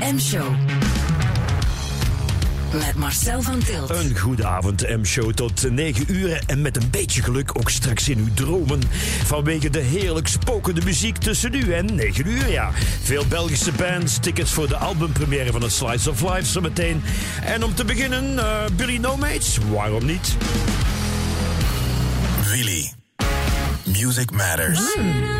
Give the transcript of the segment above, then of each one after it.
M-show. Met Marcel van Tilt. Een goede avond, M-show tot 9 uur. En met een beetje geluk ook straks in uw dromen. Vanwege de heerlijk spokende muziek tussen nu en 9 uur, ja. Veel Belgische bands, tickets voor de albumpremière van een Slice of Life zometeen. En om te beginnen, uh, Billy No Mates, waarom niet? Really, music matters. Mm.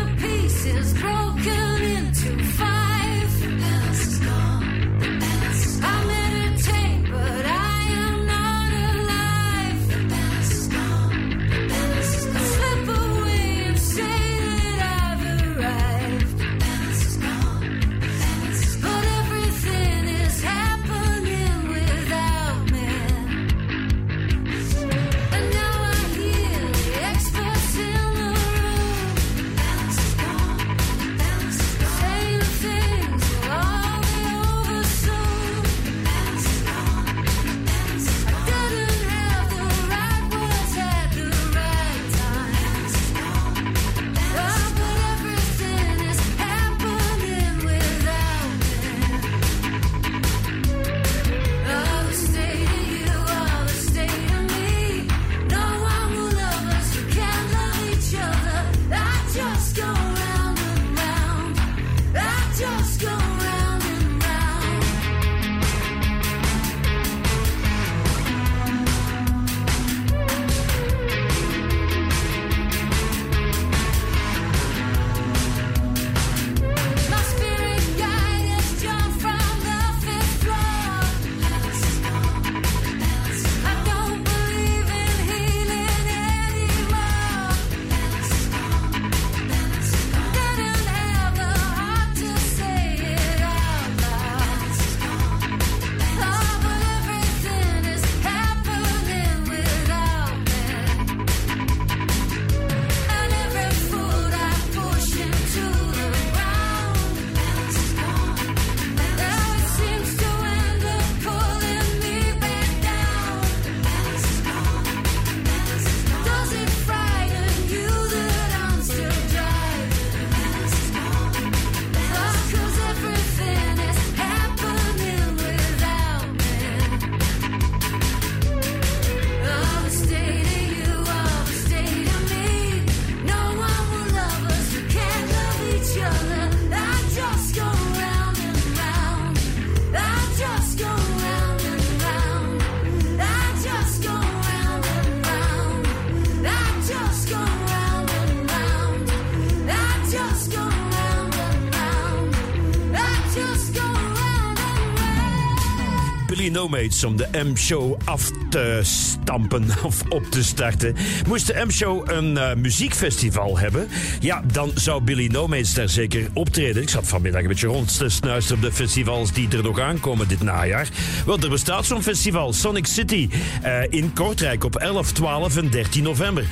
Om de M-show af te stampen of op te starten. Moest de M-show een uh, muziekfestival hebben, ja, dan zou Billy Nomates daar zeker optreden. Ik zat vanmiddag een beetje rond te snuisteren op de festivals die er nog aankomen dit najaar. Want er bestaat zo'n festival, Sonic City, uh, in Kortrijk op 11, 12 en 13 november.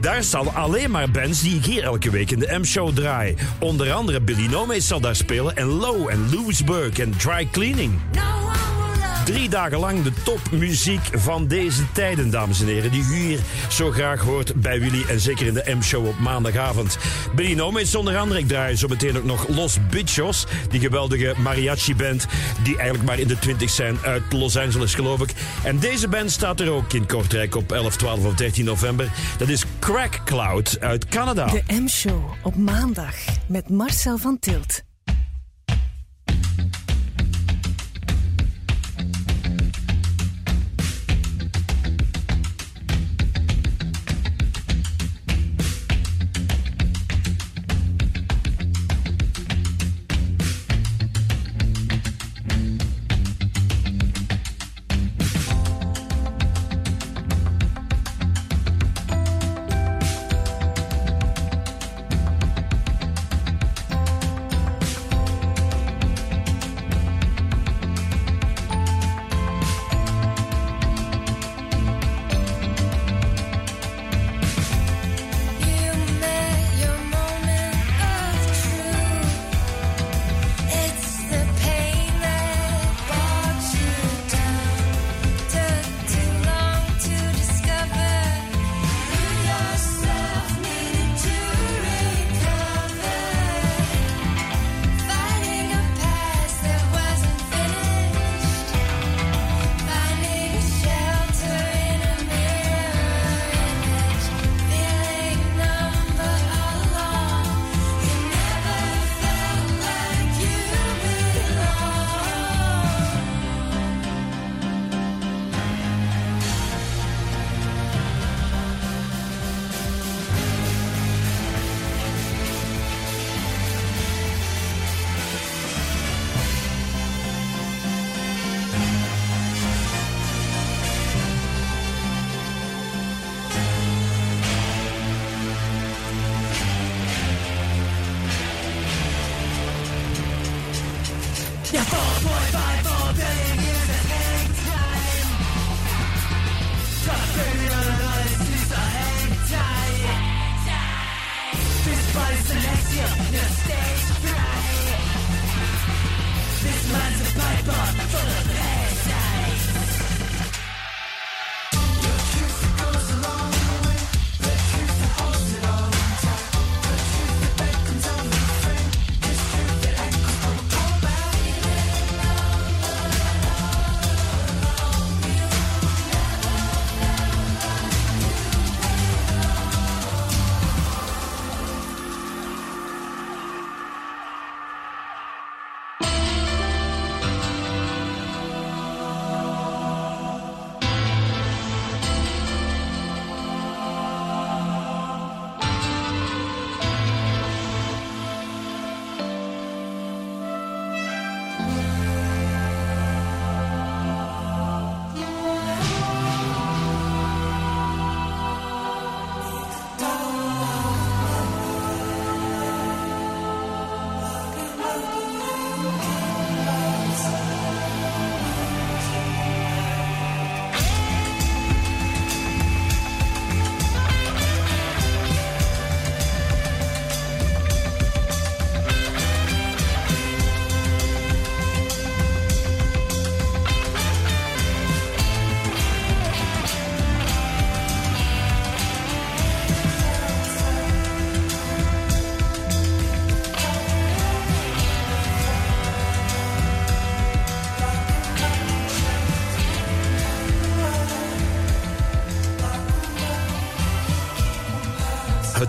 Daar staan alleen maar bands die ik hier elke week in de M-show draai. Onder andere Billy Nomates zal daar spelen en Low en Lewisburg en Dry Cleaning. Drie dagen lang de topmuziek van deze tijden, dames en heren. Die u hier zo graag hoort bij Willy en zeker in de M-show op maandagavond. Billy is onder andere. Ik draai zo meteen ook nog Los Bichos. Die geweldige mariachi-band die eigenlijk maar in de 20 zijn uit Los Angeles, geloof ik. En deze band staat er ook in Kortrijk op 11, 12 of 13 november. Dat is Crack Cloud uit Canada. De M-show op maandag met Marcel van Tilt.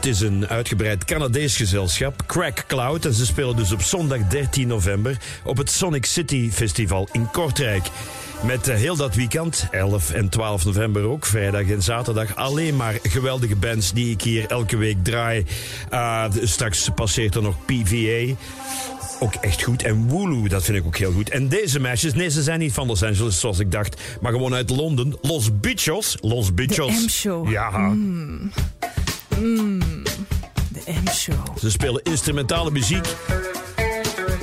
Is een uitgebreid Canadees gezelschap, Crack Cloud. En ze spelen dus op zondag 13 november op het Sonic City Festival in Kortrijk. Met eh, heel dat weekend, 11 en 12 november ook, vrijdag en zaterdag, alleen maar geweldige bands die ik hier elke week draai. Uh, straks passeert er nog PVA. Ook echt goed. En Wooloo, dat vind ik ook heel goed. En deze meisjes, nee, ze zijn niet van Los Angeles zoals ik dacht, maar gewoon uit Londen. Los Bichos. Los Bichos. M-show. Ja. De M-show. Ze spelen instrumentale muziek.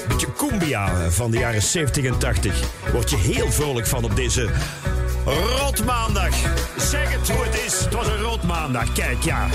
Beetje cumbia van de jaren 70 en 80. Word je heel vrolijk van op deze rotmaandag. Zeg het hoe het is. Het was een rotmaandag. Kijk, ja.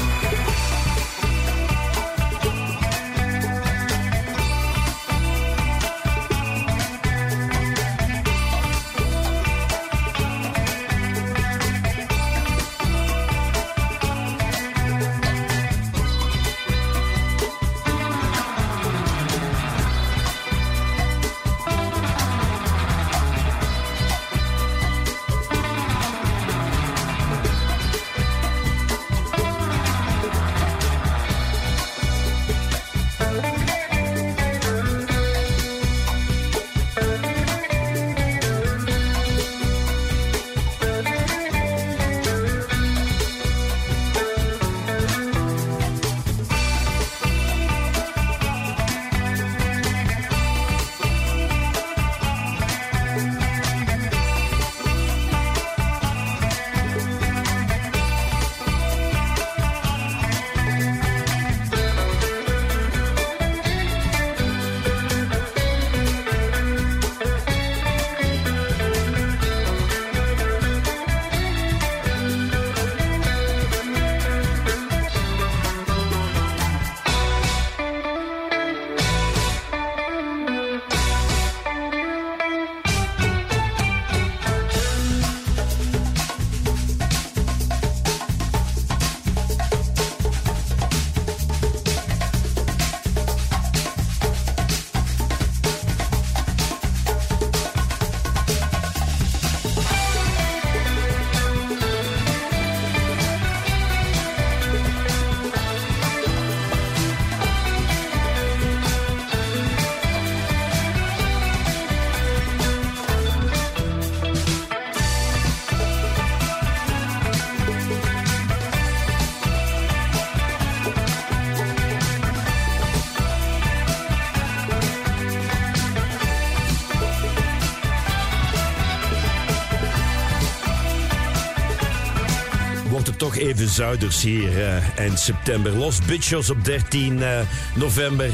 Zuiders hier eh, eind september. Los Bitchos op 13 eh, november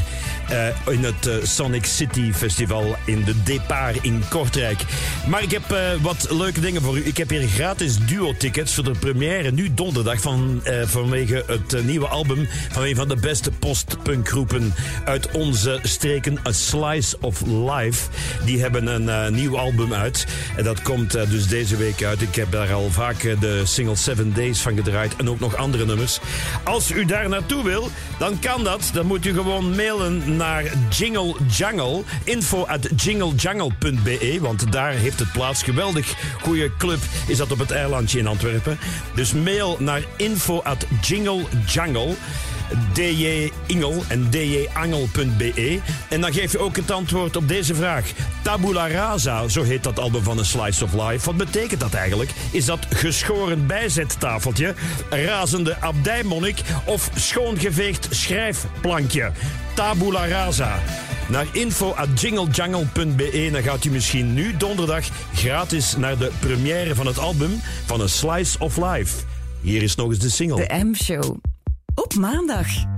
eh, in het Sonic City Festival in de Depart in Kortrijk. Maar ik heb wat leuke dingen voor u. Ik heb hier gratis duo-tickets voor de première nu donderdag van, vanwege het nieuwe album van een van de beste post-punkgroepen uit onze streken, A Slice of Life. Die hebben een eh, nieuw album uit. En dat komt eh, dus deze week uit. Ik heb daar al vaak eh, de single Seven Days van gedraaid en ook nog andere nummers. Als u daar naartoe wil, dan kan dat. Dan moet u gewoon mailen naar Jingle Jungle. Info at jinglejungle.be, want daar heeft het plaats. Geweldig goede club is dat op het eilandje in Antwerpen. Dus mail naar info at jinglejungle. DJ Ingel en djangel.be. En dan geef je ook het antwoord op deze vraag. Tabula rasa, zo heet dat album van A Slice of Life. Wat betekent dat eigenlijk? Is dat geschoren bijzettafeltje, razende abdijmonnik of schoongeveegd schrijfplankje? Tabula rasa. Naar info at jinglejungle.be. Dan gaat u misschien nu donderdag gratis naar de première van het album van A Slice of Life. Hier is nog eens de single. De M-show. Op maandag.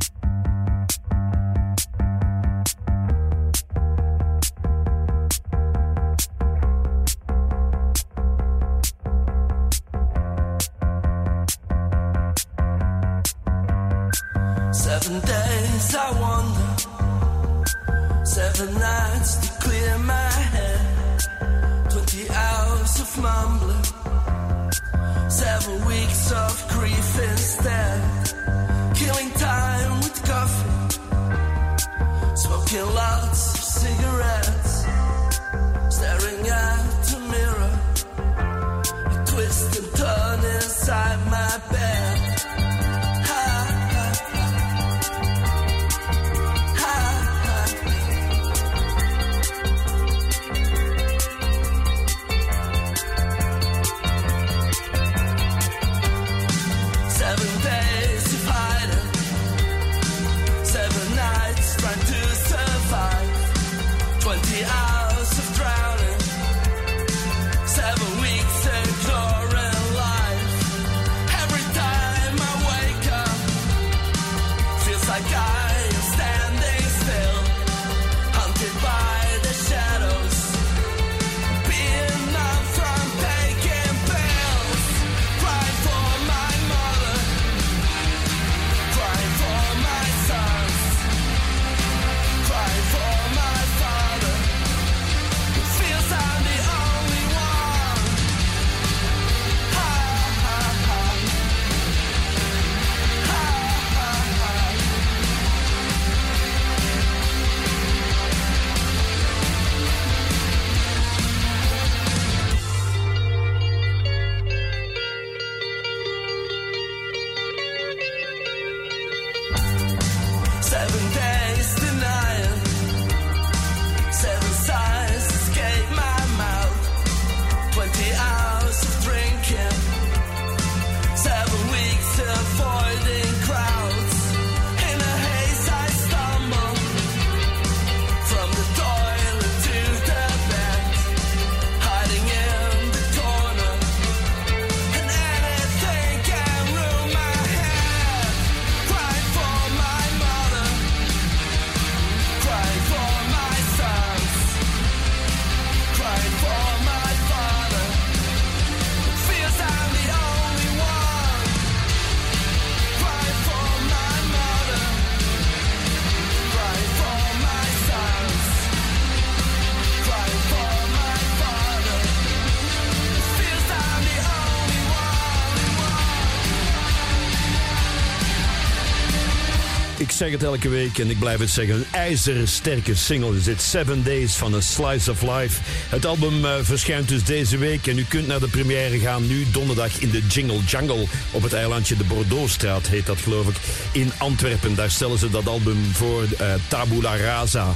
Zeg het elke week en ik blijf het zeggen. Een ijzersterke single is dit. Seven Days van A Slice of Life. Het album eh, verschijnt dus deze week en u kunt naar de première gaan nu donderdag in de Jingle Jungle op het eilandje de Bordeauxstraat heet dat geloof ik in Antwerpen. Daar stellen ze dat album voor eh, Tabula Rasa.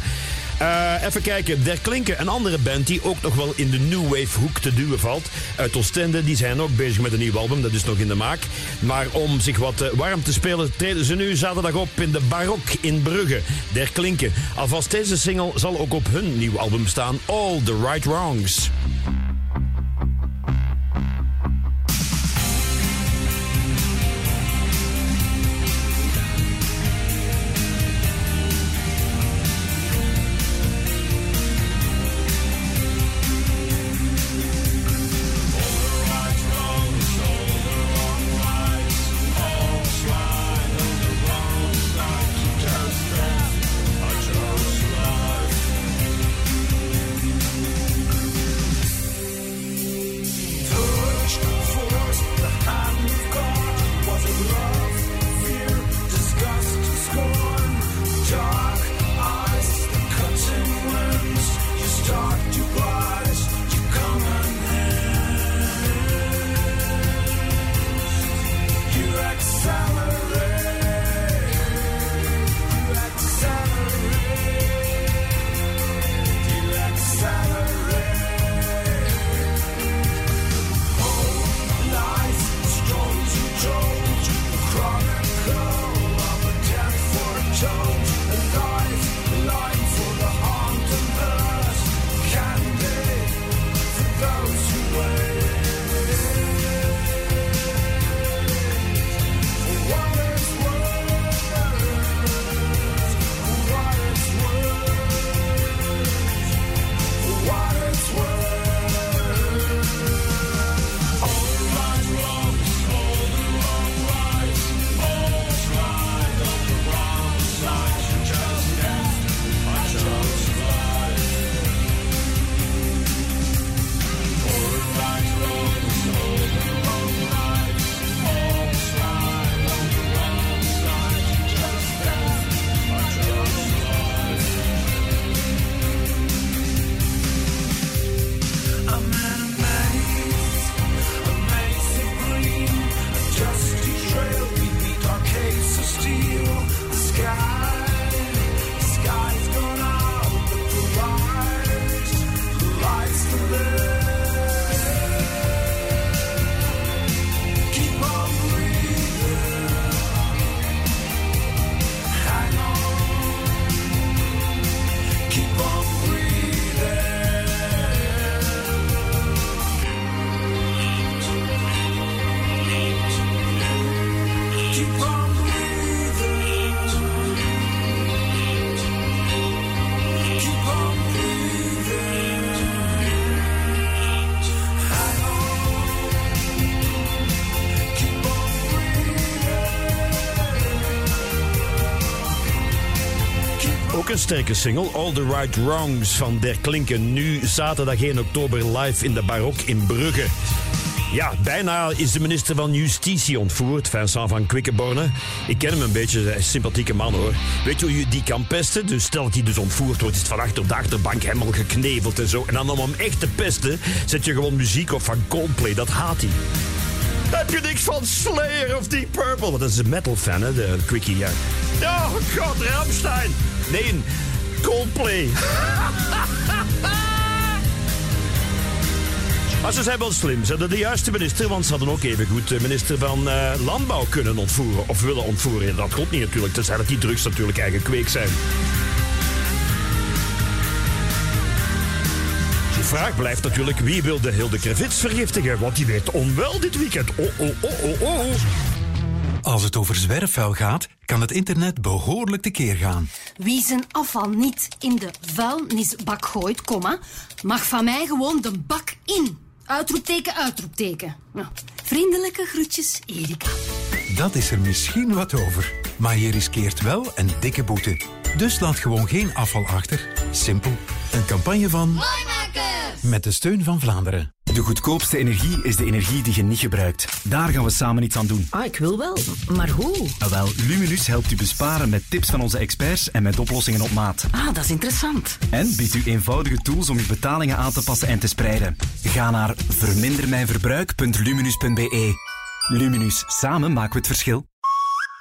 Eh, even kijken, Der Klinken, een andere band die ook nog wel in de New Wave hoek te duwen valt. Uit Oostende, die zijn ook bezig met een nieuw album, dat is nog in de maak. Maar om zich wat eh, warm te spelen treden ze nu zaterdag op in de Barok in Brugge. Der Klinken. Alvast deze single zal ook op hun nieuw album staan, All the Right Wrongs. Sterke single, All the Right Wrongs van Der Klinken. Nu zaterdag 1 oktober live in de Barok in Brugge. Ja, bijna is de minister van Justitie ontvoerd, Vincent van Quickenborne. Ik ken hem een beetje, hij is een sympathieke man hoor. Weet je hoe je die kan pesten? Dus stel dat hij dus ontvoerd wordt, is het van achter de achterbank helemaal gekneveld en zo. En dan om hem echt te pesten, zet je gewoon muziek op van Coldplay, dat haat hij. Heb je niks van Slayer of Deep Purple? Dat is een metal fan, hè, de Quickie. Ja, oh god, Ramstein. Nee, Coldplay. Maar ze zijn wel slim. Ze hadden de juiste minister, want ze hadden ook even goed de minister van eh, Landbouw kunnen ontvoeren. Of willen ontvoeren. Dat komt niet natuurlijk, tenzij dat die drugs natuurlijk eigen kweek zijn. Vraag blijft natuurlijk, wie wil de Hilde Krevits vergiftigen? Want die weet onwel dit weekend. Oh, oh, oh, oh, oh. Als het over zwerfvuil gaat, kan het internet behoorlijk tekeer gaan. Wie zijn afval niet in de vuilnisbak gooit, komma, mag van mij gewoon de bak in. Uitroepteken, uitroepteken. Ja. Vriendelijke groetjes, Erika. Dat is er misschien wat over. Maar je riskeert wel een dikke boete. Dus laat gewoon geen afval achter. Simpel. Een campagne van... Mooimakers! Met de steun van Vlaanderen. De goedkoopste energie is de energie die je niet gebruikt. Daar gaan we samen iets aan doen. Ah, ik wil wel. Maar hoe? Ah, Wel, Luminus helpt u besparen met tips van onze experts en met oplossingen op maat. Ah, dat is interessant. En biedt u eenvoudige tools om uw betalingen aan te passen en te spreiden. Ga naar vermindermijnverbruik.luminus.be. Luminus, samen maken we het verschil.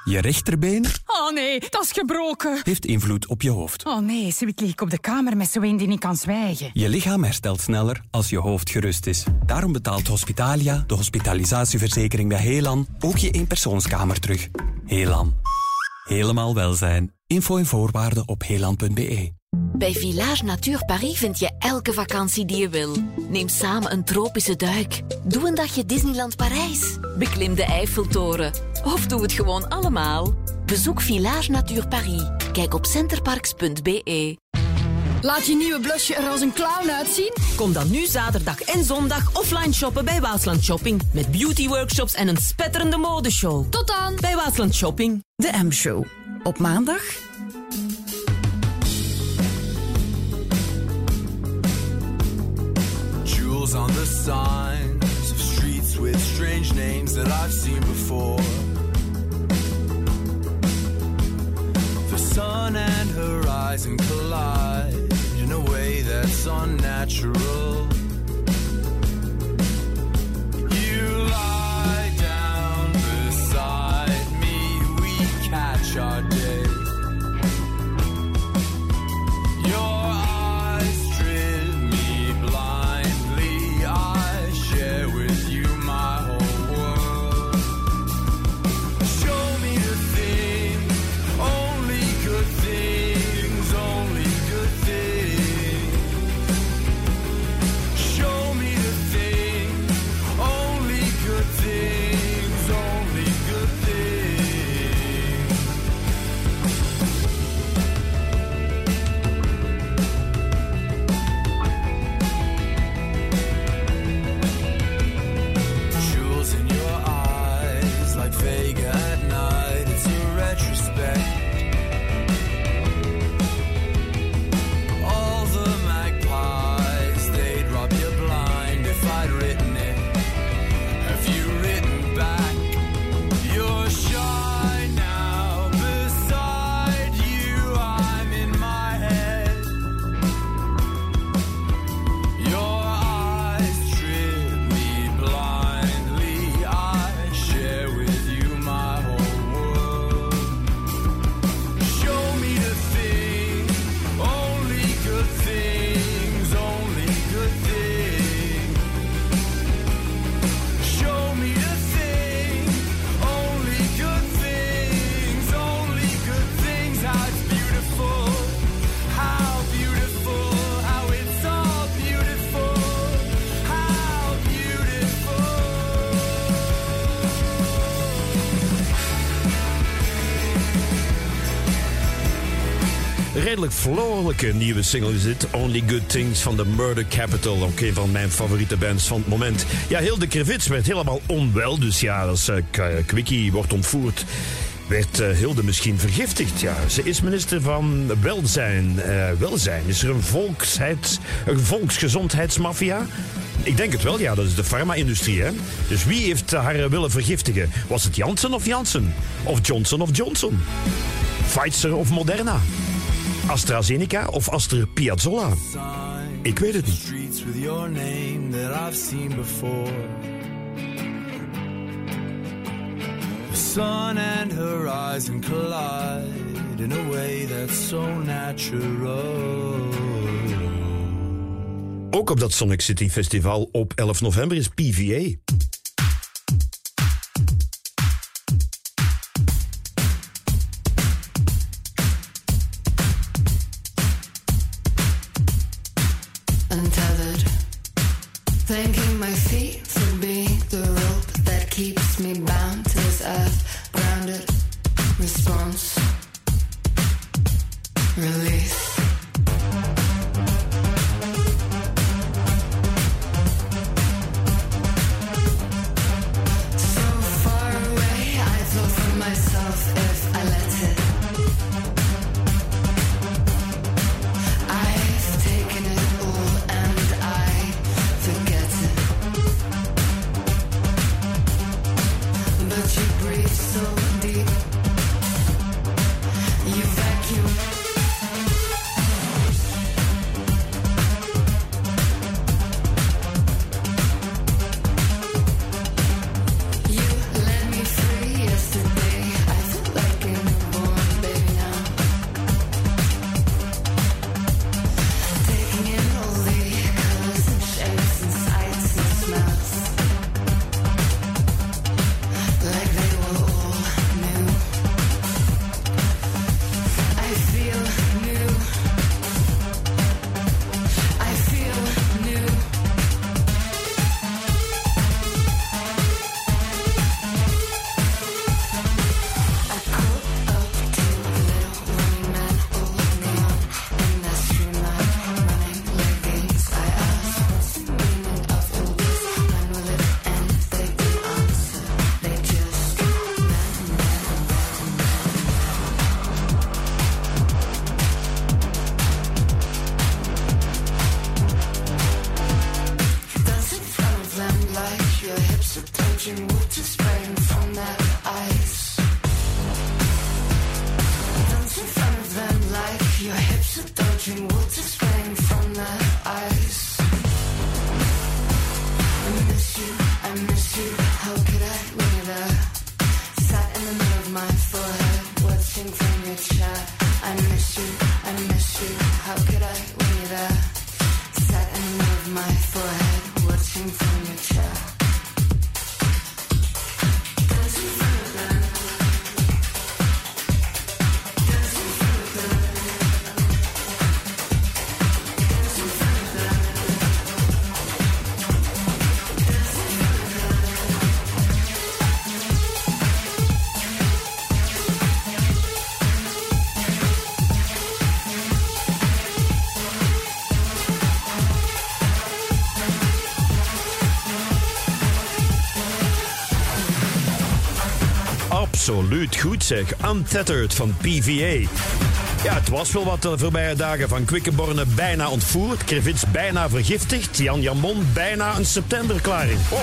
Je rechterbeen Oh nee, dat is gebroken. heeft invloed op je hoofd. Oh nee, zoiets lig ik op de kamer met zo'n die niet kan zwijgen. Je lichaam herstelt sneller als je hoofd gerust is. Daarom betaalt Hospitalia, de hospitalisatieverzekering bij Helan, ook je eenpersoonskamer terug. Helan. Helemaal welzijn. Info en voorwaarden op helan.be. Bij Village Natuur Paris vind je elke vakantie die je wil. Neem samen een tropische duik. Doe een dagje Disneyland Parijs. Beklim de Eiffeltoren. Of doe het gewoon allemaal. Bezoek Village Natuur Paris. Kijk op centerparks.be. Laat je nieuwe blusje er als een clown uitzien? Kom dan nu zaterdag en zondag offline shoppen bij Waasland Shopping. Met beauty workshops en een spetterende modeshow. Tot dan! Bij Waasland Shopping. De M-show. Op maandag Jewels on the signs of streets with strange names that I've seen before. The sun and horizon collide in a way that's unnatural. You lie down beside me, we catch our Redelijk vrolijke nieuwe single is dit. Only Good Things van The Murder Capital. Ook een van mijn favoriete bands van het moment. Ja, Hilde Krevits werd helemaal onwel. Dus ja, als eh, K- Quickie wordt ontvoerd... werd eh, Hilde misschien vergiftigd. Ja, ze is minister van Welzijn. Eh, welzijn. Is er een, een volksgezondheidsmafia? Ik denk het wel, ja. Dat is de farma-industrie, hè. Dus wie heeft haar eh, willen vergiftigen? Was het Janssen of Janssen? Of Johnson of Johnson? Pfizer of Moderna? AstraZeneca of Aster Piazzolla? Ik weet het niet. Sun and horizon collide in a way that's so natural. Ook op dat Sonic City Festival op 11 november is PVA. Absoluut goed zeg. Untethered van PVA. Ja, het was wel wat de voorbije dagen van Quickenborne bijna ontvoerd, Krevits bijna vergiftigd, Jan Jamon bijna een septemberklaring. Oh,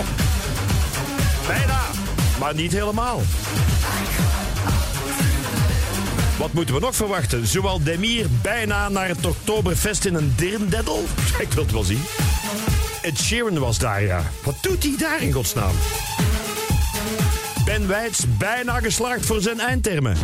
bijna, maar niet helemaal. Wat moeten we nog verwachten? Zowel Demir bijna naar het Oktoberfest in een dirndedel? Ik wil het wel zien. Ed Sheeran was daar, ja. Wat doet hij daar in godsnaam? Ben Wijts bijna geslaagd voor zijn eindtermen.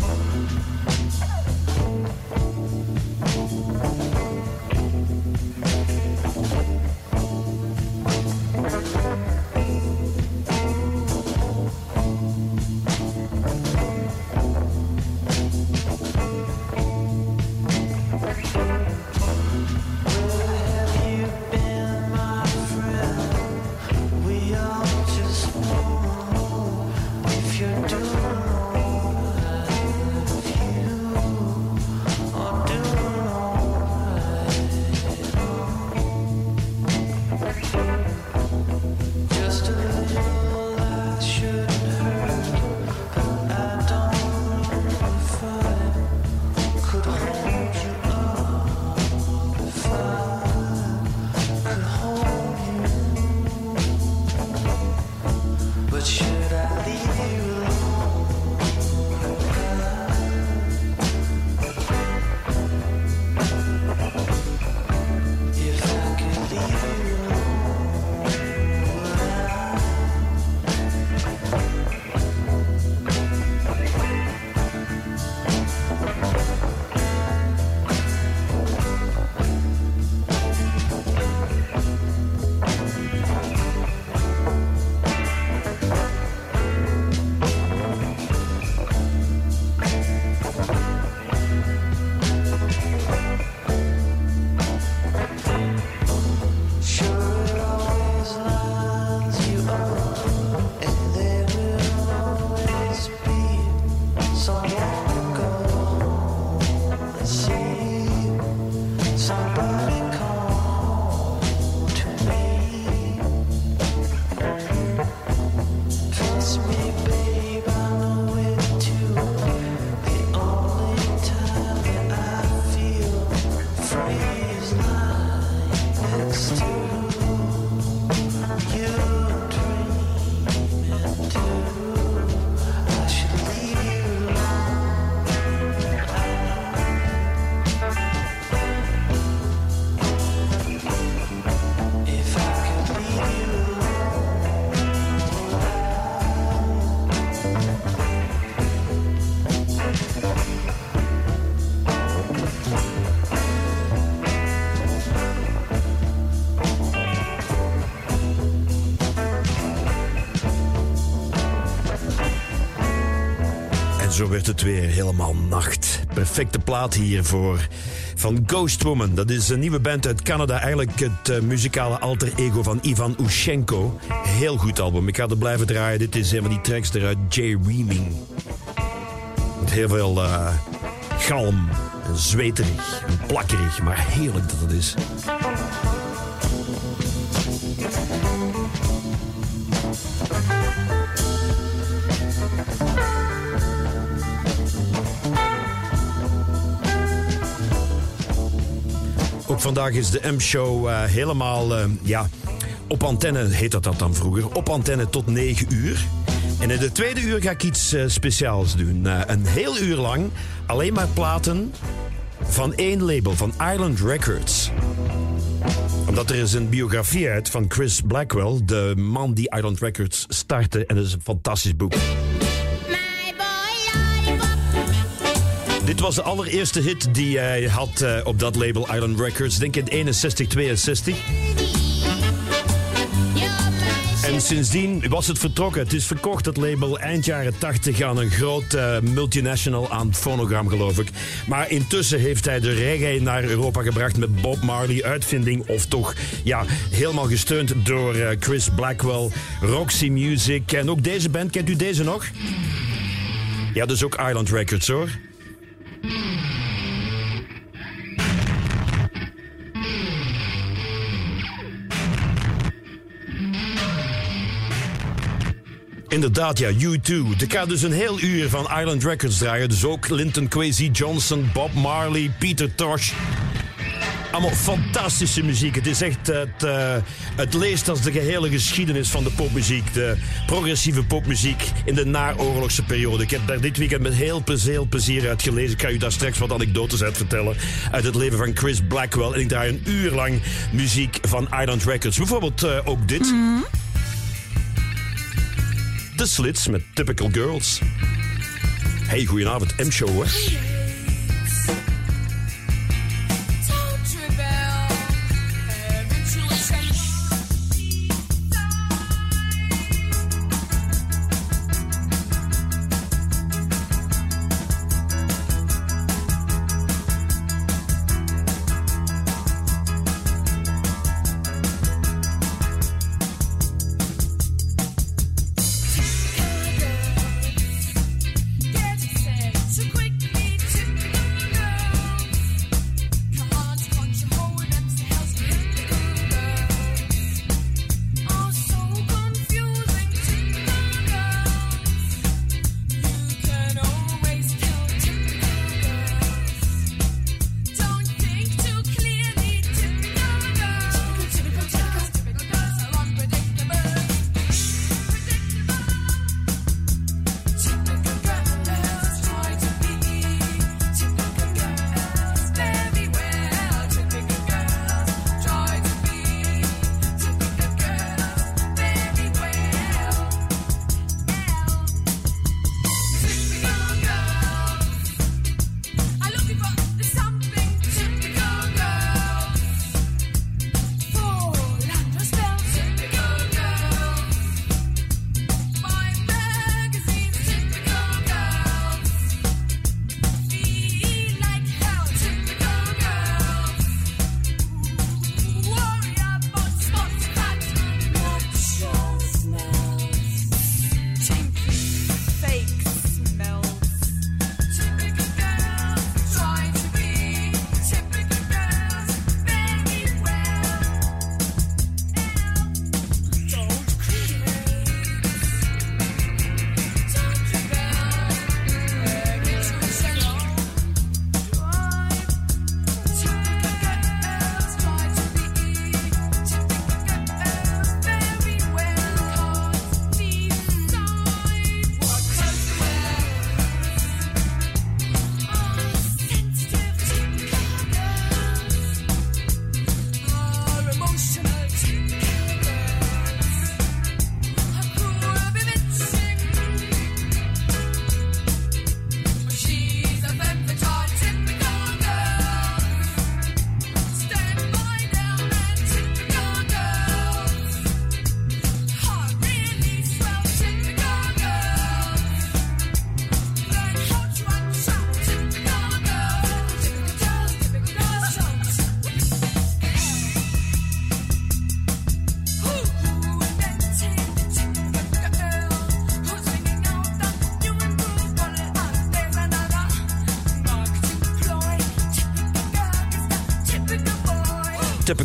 Zo werd het weer helemaal nacht. Perfecte plaat hiervoor van Ghost Woman. Dat is een nieuwe band uit Canada. Eigenlijk het eh, muzikale alter ego van Ivan Ushenko. Heel goed album. Ik ga het blijven draaien. Dit is een van die tracks eruit Jay Reaming. Met heel veel eh, galm en zweterig en plakkerig. Maar heerlijk dat het is. Vandaag is de M-show eh, helemaal, eh, ja, op antenne heet dat, dat dan vroeger. Op antenne tot 9 uur. En in de tweede uur ga ik iets eh, speciaals doen. Een heel uur lang alleen maar platen van één label, van Island Records. Omdat er is een biografie uit van Chris Blackwell, de man die Island Records startte. En dat is een fantastisch boek. Was de allereerste hit die hij had eh, op dat label Island Records. Denk in 61, 62. En sindsdien was het vertrokken. Het is verkocht, het label, eind jaren 80 aan een groot eh, multinational aan Phonogram, geloof ik. Maar intussen heeft hij de reggae naar Europa gebracht met Bob Marley, uitvinding of toch ja, helemaal gesteund door eh, Chris Blackwell, Roxy Music. En ook deze band, kent u deze nog? Ja, dus ook Island Records hoor. Inderdaad, ja, U2. Er gaat dus een heel uur van Island Records draaien. Dus ook Linton Kwesi Johnson, Bob Marley, Peter Tosh. Allemaal fantastische muziek. Het is echt, het, eh, het leest als de gehele geschiedenis van de popmuziek. De progressieve popmuziek in de naoorlogse periode. Ik heb daar dit weekend met heel heel plezier uit gelezen. Ik ga u daar straks wat anekdotes uit vertellen. Uit het leven van Chris Blackwell. En ik draai een uur lang muziek van Island Records. Bijvoorbeeld eh, ook dit. De Slits met Typical Girls. Hey, goedenavond, M-show hoor.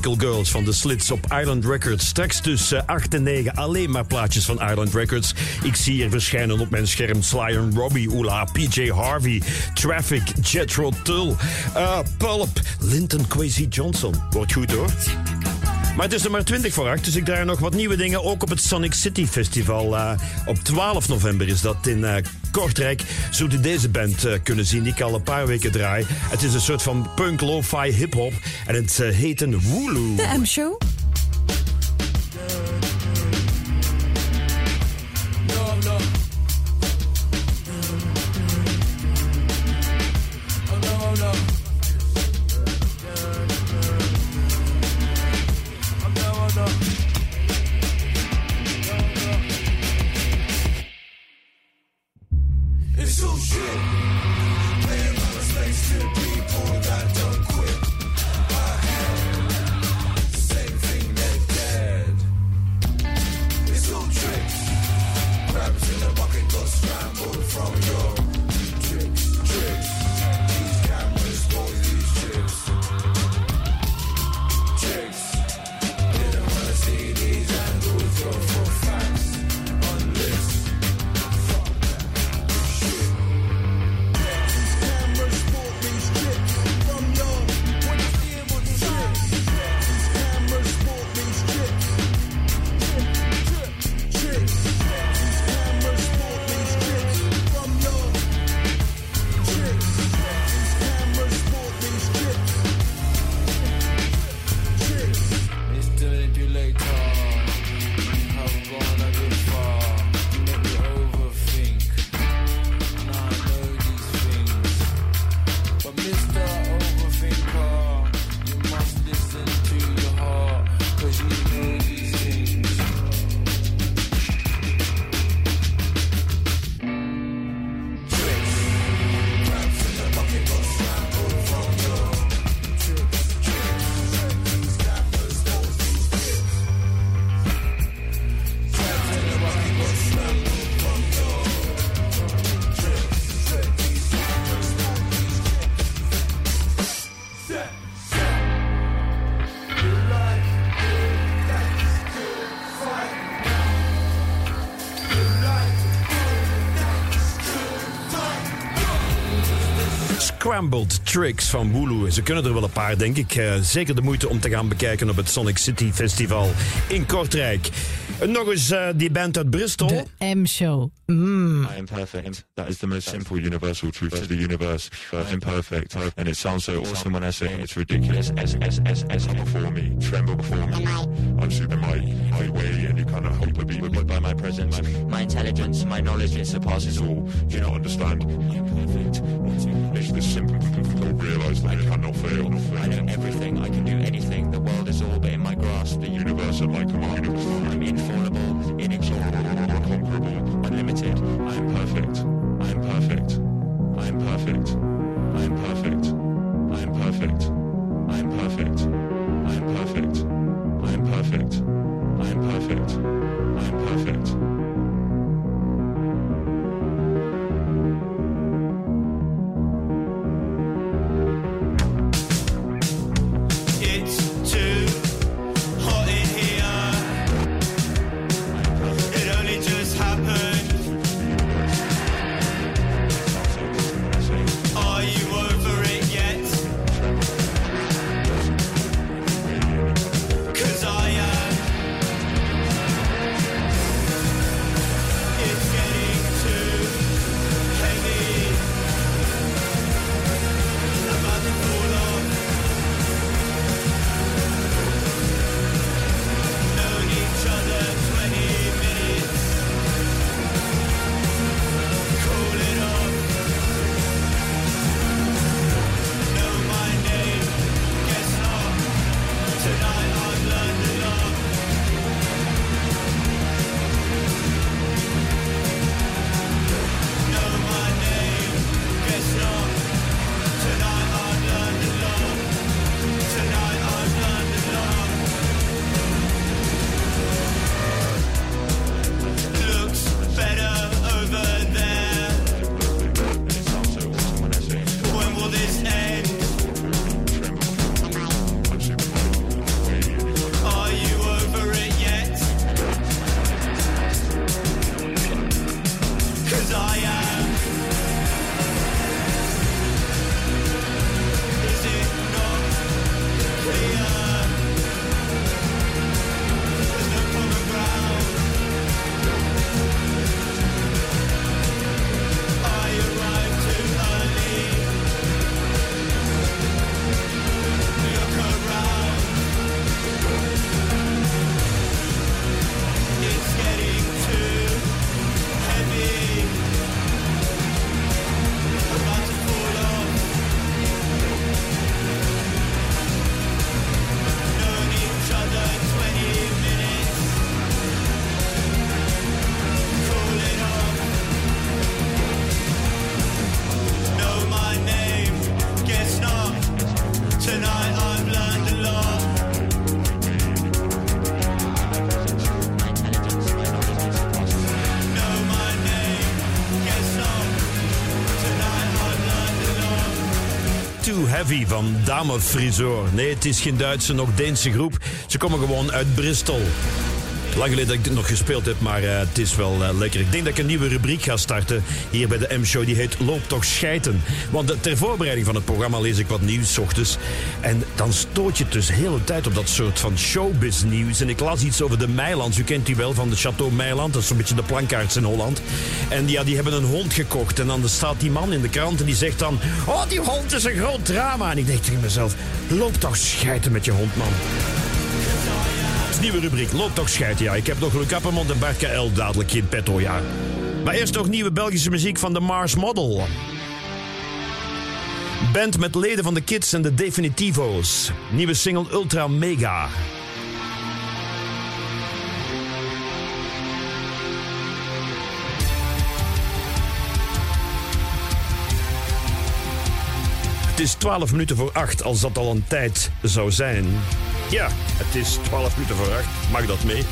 Girls van de Slits op Island Records. Straks tussen 8 en 9 alleen maar plaatjes van Island Records. Ik zie hier verschijnen op mijn scherm Sly Robbie, Oela, PJ Harvey, Traffic, Jethro Tull, uh, Pulp, Linton Kwesi Johnson. Wordt goed hoor. Maar het is er maar 20 voor 8, dus ik draai nog wat nieuwe dingen. Ook op het Sonic City Festival. Uh, op 12 november is dat in uh, Kortrijk. Zult u deze band uh, kunnen zien, die ik al een paar weken draai. Het is een soort van punk lo-fi hip-hop. En het heet een Wooloo. De M-show. Tricks van Wooloo. Ze kunnen er wel een paar, denk ik. Eh, zeker de moeite om te gaan bekijken op het Sonic City Festival in Kortrijk. En nog eens eh, die band uit Bristol. De M-show. Mm. I am perfect. That is the most simple universal truth to the universe. I'm perfect. And it sounds so awesome when I say it. It's ridiculous. S, S, S, S, before me. Tremble before me. I'm super my, my way and you cannot help but be but by my presence. My intelligence, my knowledge, it surpasses all. Do you not understand? I'm perfect. It's this simple. Don't realize that I cannot fail. I know everything. I can do anything. The world is all but across the universe and like the mind of the mind. Van Dame Frisor. Nee, het is geen Duitse, nog Deense groep. Ze komen gewoon uit Bristol. Lang geleden dat ik dit nog gespeeld heb, maar eh, het is wel eh, lekker. Ik denk dat ik een nieuwe rubriek ga starten hier bij de M-show. Die heet Loop toch schijten. Want eh, ter voorbereiding van het programma lees ik wat nieuws ochtends. En dan stoot je dus de hele tijd op dat soort van showbiz nieuws. En ik las iets over de Meilands. U kent die wel van de Chateau Meiland. Dat is zo'n beetje de plankaarts in Holland. En ja, die hebben een hond gekocht. En dan staat die man in de krant en die zegt dan... Oh, die hond is een groot drama. En ik denk tegen mezelf... Loop toch schijten met je hond, man. Nieuwe rubriek. Loop toch schijten, ja. Ik heb nog Luc Appermond en Bart KL dadelijk in petto, ja. Maar eerst nog nieuwe Belgische muziek van de Mars Model. Band met leden van de Kids en de Definitivo's. Nieuwe single Ultra Mega. Het is 12 minuten voor 8, als dat al een tijd zou zijn. Ja, het is 12 minuten voor 8. Mag dat mee?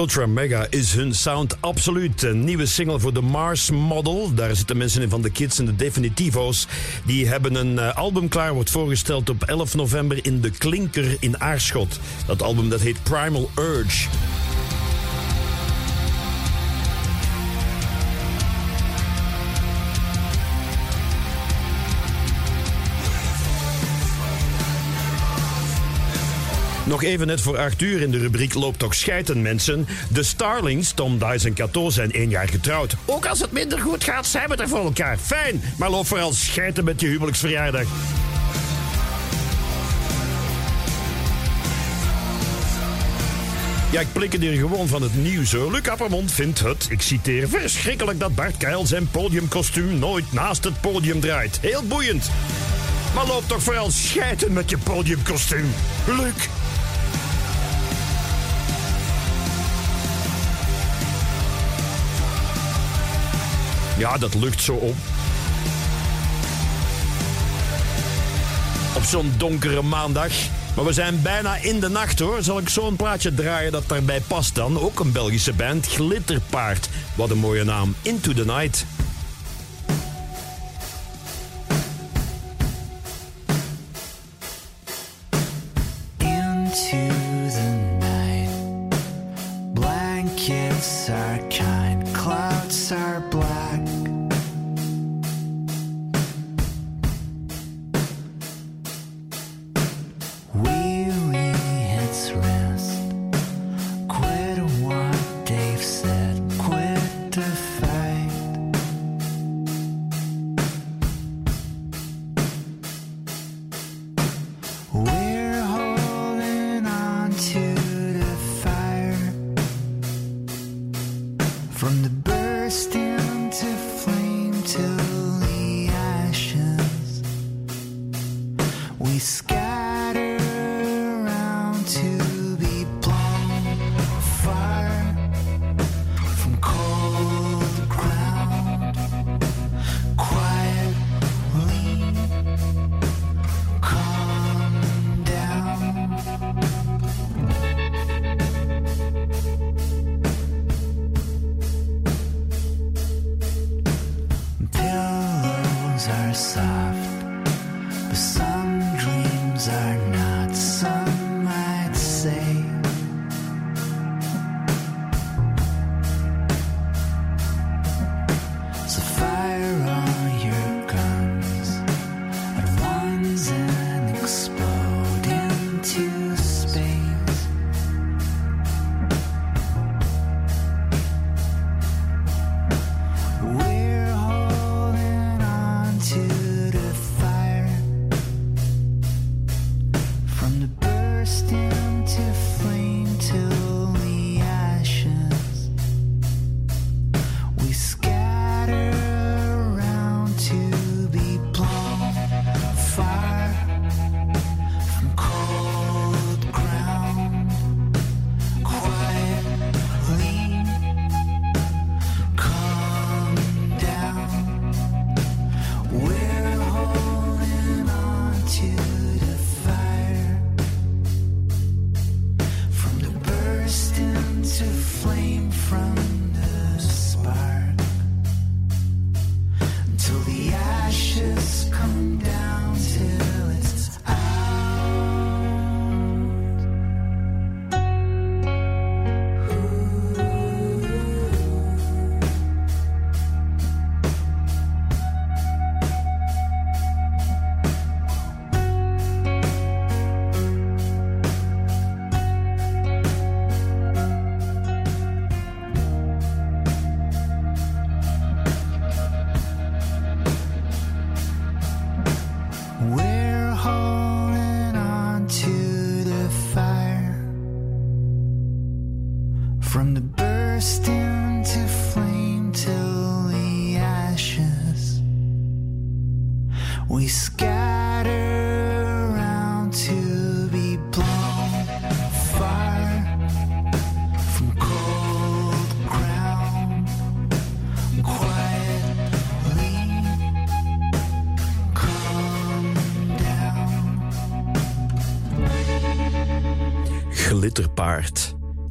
Ultra Mega is hun sound absoluut. Een nieuwe single voor de Mars Model. Daar zitten mensen in van de Kids en de Definitivo's. Die hebben een eh, album klaar, wordt voorgesteld op 11 november in de Klinker in Aarschot. Dat album dat heet Primal Urge. Nog even net voor 8 uur in de rubriek Loopt toch schijten mensen. De Starlings, Tom Dice en Cato, zijn één jaar getrouwd. Ook als het minder goed gaat, zijn we er voor elkaar. Fijn, maar loop vooral schijten met je huwelijksverjaardag. Ja, ik plik het hier gewoon van het nieuws. hoor. Luc Appermond vindt het, ik citeer, verschrikkelijk dat Bart Keil zijn podiumkostuum nooit naast het podium draait. Heel boeiend. Maar loop toch vooral schijten met je podiumkostuum. Luc. Ja, dat lukt zo op. Op zo'n donkere maandag. Maar we zijn bijna in de nacht hoor. Zal ik zo'n plaatje draaien dat daarbij past dan? Ook een Belgische band, Glitterpaard. Wat een mooie naam. Into the Night.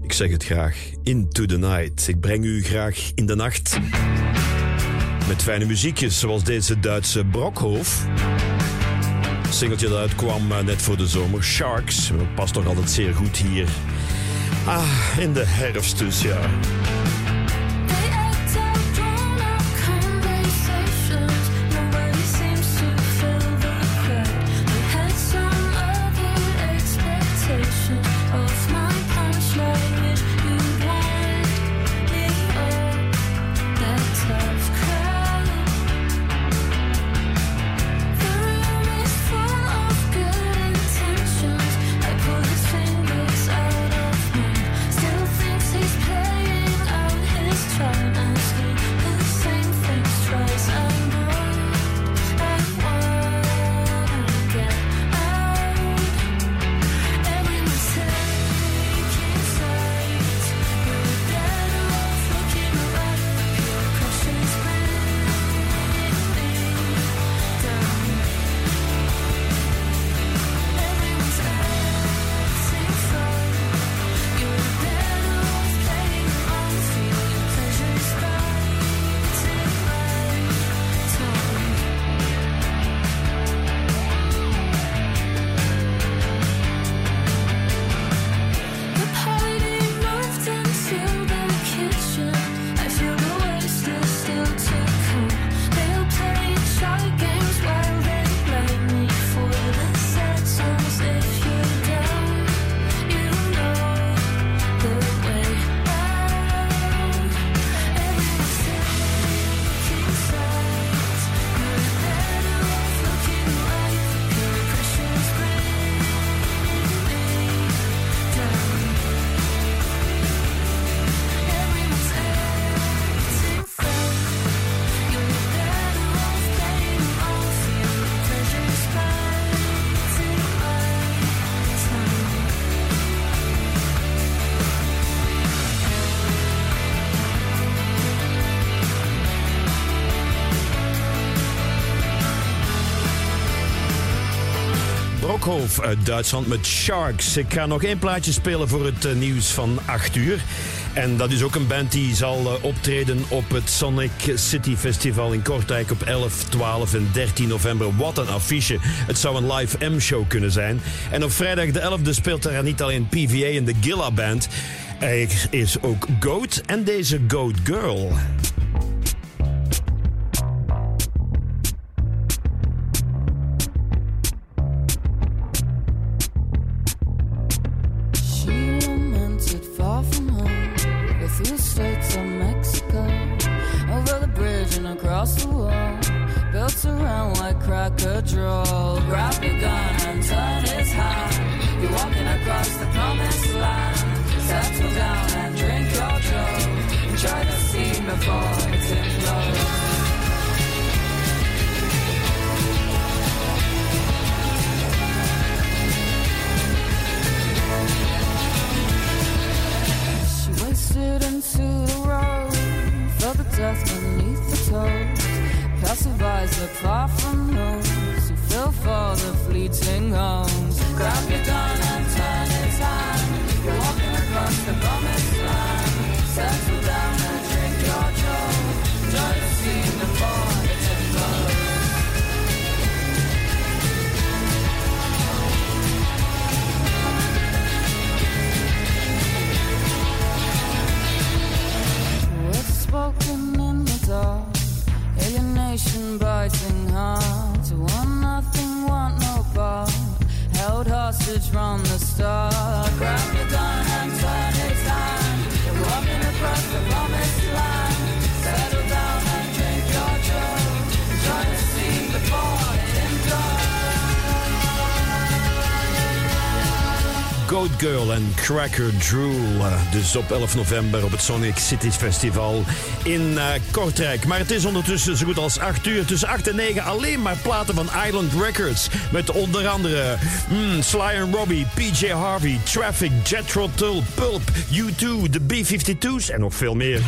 Ik zeg het graag. Into the night. Ik breng u graag in de nacht. Met fijne muziekjes, zoals deze Duitse Brockhof. Singeltje dat uitkwam eh, net voor de zomer. Sharks. Past toch altijd zeer goed hier. Ah, in de herfst dus, ja. Uit Duitsland met Sharks. Ik ga nog één plaatje spelen voor het eh, nieuws van 8 uur. En dat is ook een band die zal eh, optreden op het Sonic City Festival in Kortrijk op 11, 12 en 13 november. Wat een affiche. Het zou een live M-show kunnen zijn. En op vrijdag de 11e speelt er niet alleen PVA en de Gilla Band. Er is ook Goat en deze Goat Girl. Goat Girl en Cracker Drool. eh, Dus op 11 november op het Sonic City Festival in eh, Kortrijk. Maar het is ondertussen zo goed als 8 uur. Tussen 8 en 9 alleen maar platen van Island Records. Met onder andere mm, Sly and Robbie, PJ Harvey, Traffic, Jethro Tull, Pulp, U2, de B-52's en nog veel meer.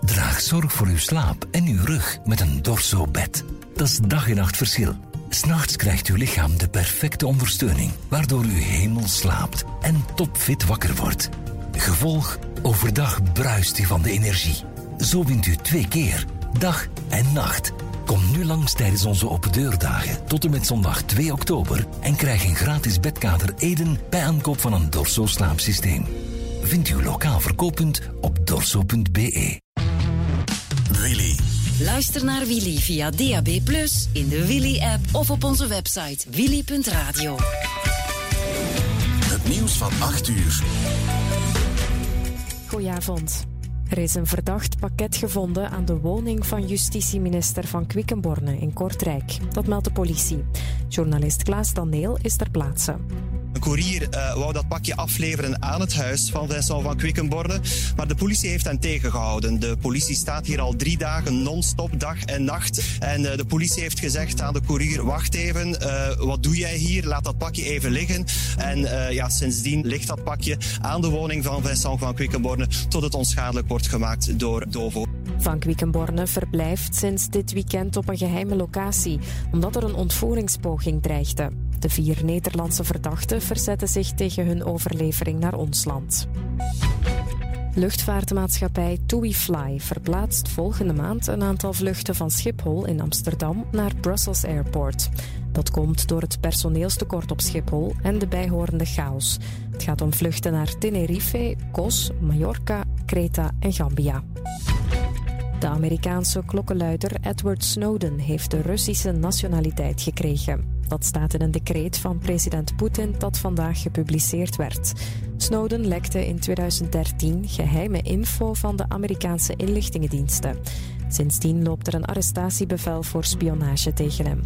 Draag zorg voor uw slaap en uw rug met een Dorso-bed. Dat is dag en nacht verschil. S'nachts krijgt uw lichaam de perfecte ondersteuning, waardoor u hemel slaapt en topfit wakker wordt. Gevolg? Overdag bruist u van de energie. Zo wint u twee keer, dag en nacht. Kom nu langs tijdens onze opendeurdagen tot en met zondag 2 oktober en krijg een gratis bedkader Eden bij aankoop van een Dorso slaapsysteem. Vind uw lokaal verkooppunt op dorso.be. Willy. Luister naar Willy via DAB+, in de Willy-app of op onze website willy.radio. Het nieuws van 8 uur. Goedenavond. Er is een verdacht pakket gevonden aan de woning van justitieminister van Quickenborne in Kortrijk. Dat meldt de politie. Journalist Klaas Daneel is ter plaatse. Een koerier eh, wou dat pakje afleveren aan het huis van Vincent van Quickenborne, maar de politie heeft hen tegengehouden. De politie staat hier al drie dagen non-stop, dag en nacht. En eh, de politie heeft gezegd aan de koerier, wacht even, eh, wat doe jij hier? Laat dat pakje even liggen. En ja, sindsdien ligt dat pakje aan de woning van Vincent van Quickenborne tot het onschadelijk wordt gemaakt door Dovo. Van Quickenborne verblijft sinds dit weekend op een geheime locatie, omdat er een ontvoeringspoging dreigde. De vier Nederlandse verdachten verzetten zich tegen hun overlevering naar ons land. Luchtvaartmaatschappij TuiFly verplaatst volgende maand een aantal vluchten van Schiphol in Amsterdam naar Brussels Airport. Dat komt door het personeelstekort op Schiphol en de bijhorende chaos. Het gaat om vluchten naar Tenerife, Kos, Mallorca, Creta en Gambia. De Amerikaanse klokkenluider Edward Snowden heeft de Russische nationaliteit gekregen. Dat staat in een decreet van president Poetin dat vandaag gepubliceerd werd. Snowden lekte in 2013 geheime info van de Amerikaanse inlichtingendiensten. Sindsdien loopt er een arrestatiebevel voor spionage tegen hem.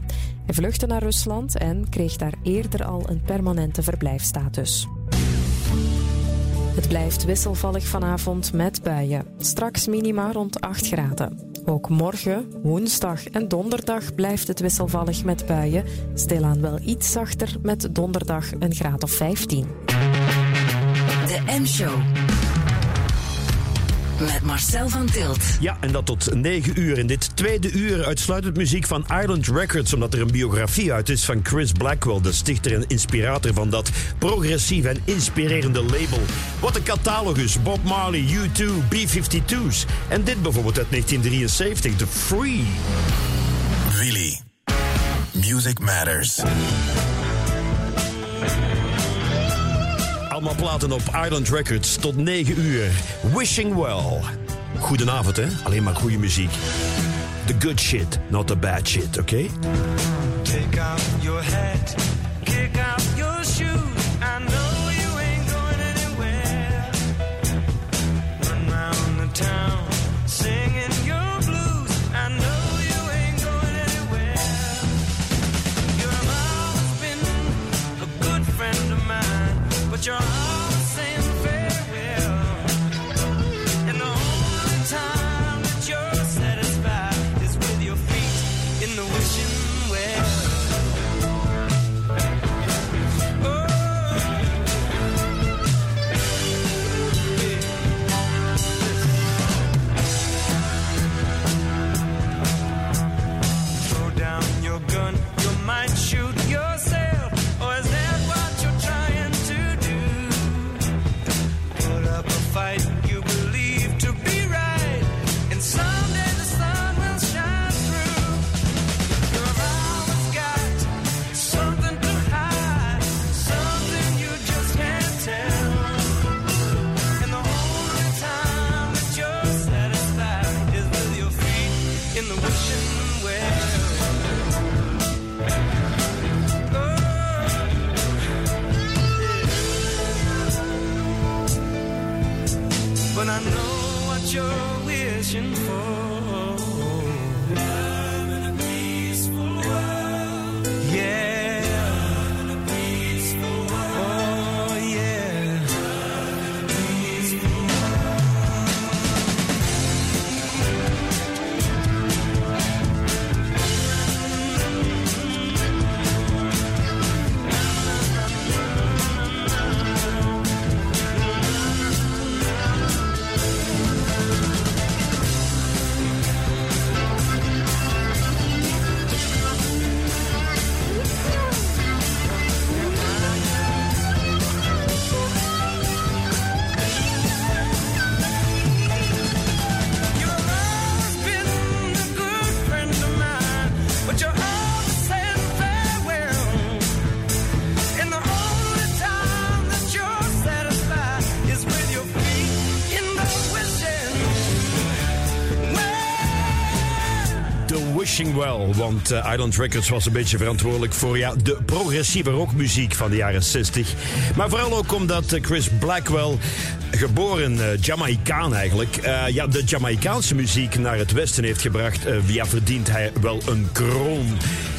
Hij vluchtte naar Rusland en kreeg daar eerder al een permanente verblijfstatus. Het blijft wisselvallig vanavond met buien. Straks minima rond 8 graden. Ook morgen, woensdag en donderdag blijft het wisselvallig met buien. Stilaan wel iets zachter met donderdag een graad of 15. De M-show. Met Marcel van Tilt. Ja, en dat tot 9 uur. In dit tweede uur uitsluitend muziek van Island Records, omdat er een biografie uit is van Chris Blackwell, de stichter en inspirator van dat progressieve en inspirerende label. Wat een catalogus: Bob Marley, U2, B-52's. En dit bijvoorbeeld uit 1973, The Free. Willy. Music Matters. Allemaal platen op Island Records tot 9 uur. Wishing Well. Goedenavond, hè? Alleen maar goede muziek. The good shit, not the bad shit, oké? your Eh, Island Records was een beetje verantwoordelijk voor ja, de progressieve rockmuziek van de jaren 60. Maar vooral ook omdat eh, Chris Blackwell, geboren eh, Jamaicaan eigenlijk, ja, de Jamaicaanse muziek naar het westen heeft gebracht. Ja, verdient hij wel een kroon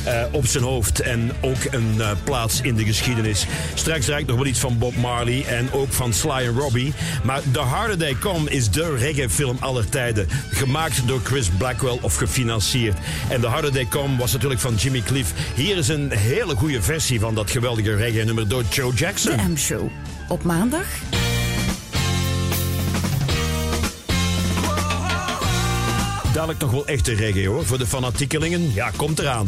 eh, op zijn hoofd en ook een eh, plaats in de geschiedenis. Straks raak ik nog wel iets van Bob Marley en ook van Sly en Robbie. Maar The Harder They Come is de reggae-film aller tijden. Gemaakt door Chris Blackwell of gefinancierd. En The Harder They Come was natuurlijk van Jimmy Cliff. Hier is een hele goede versie van dat geweldige reggae-nummer door Joe Jackson. De M-show. Op maandag Dadelijk nog wel echte reggae hoor. Voor de fanatiekelingen, ja, komt eraan.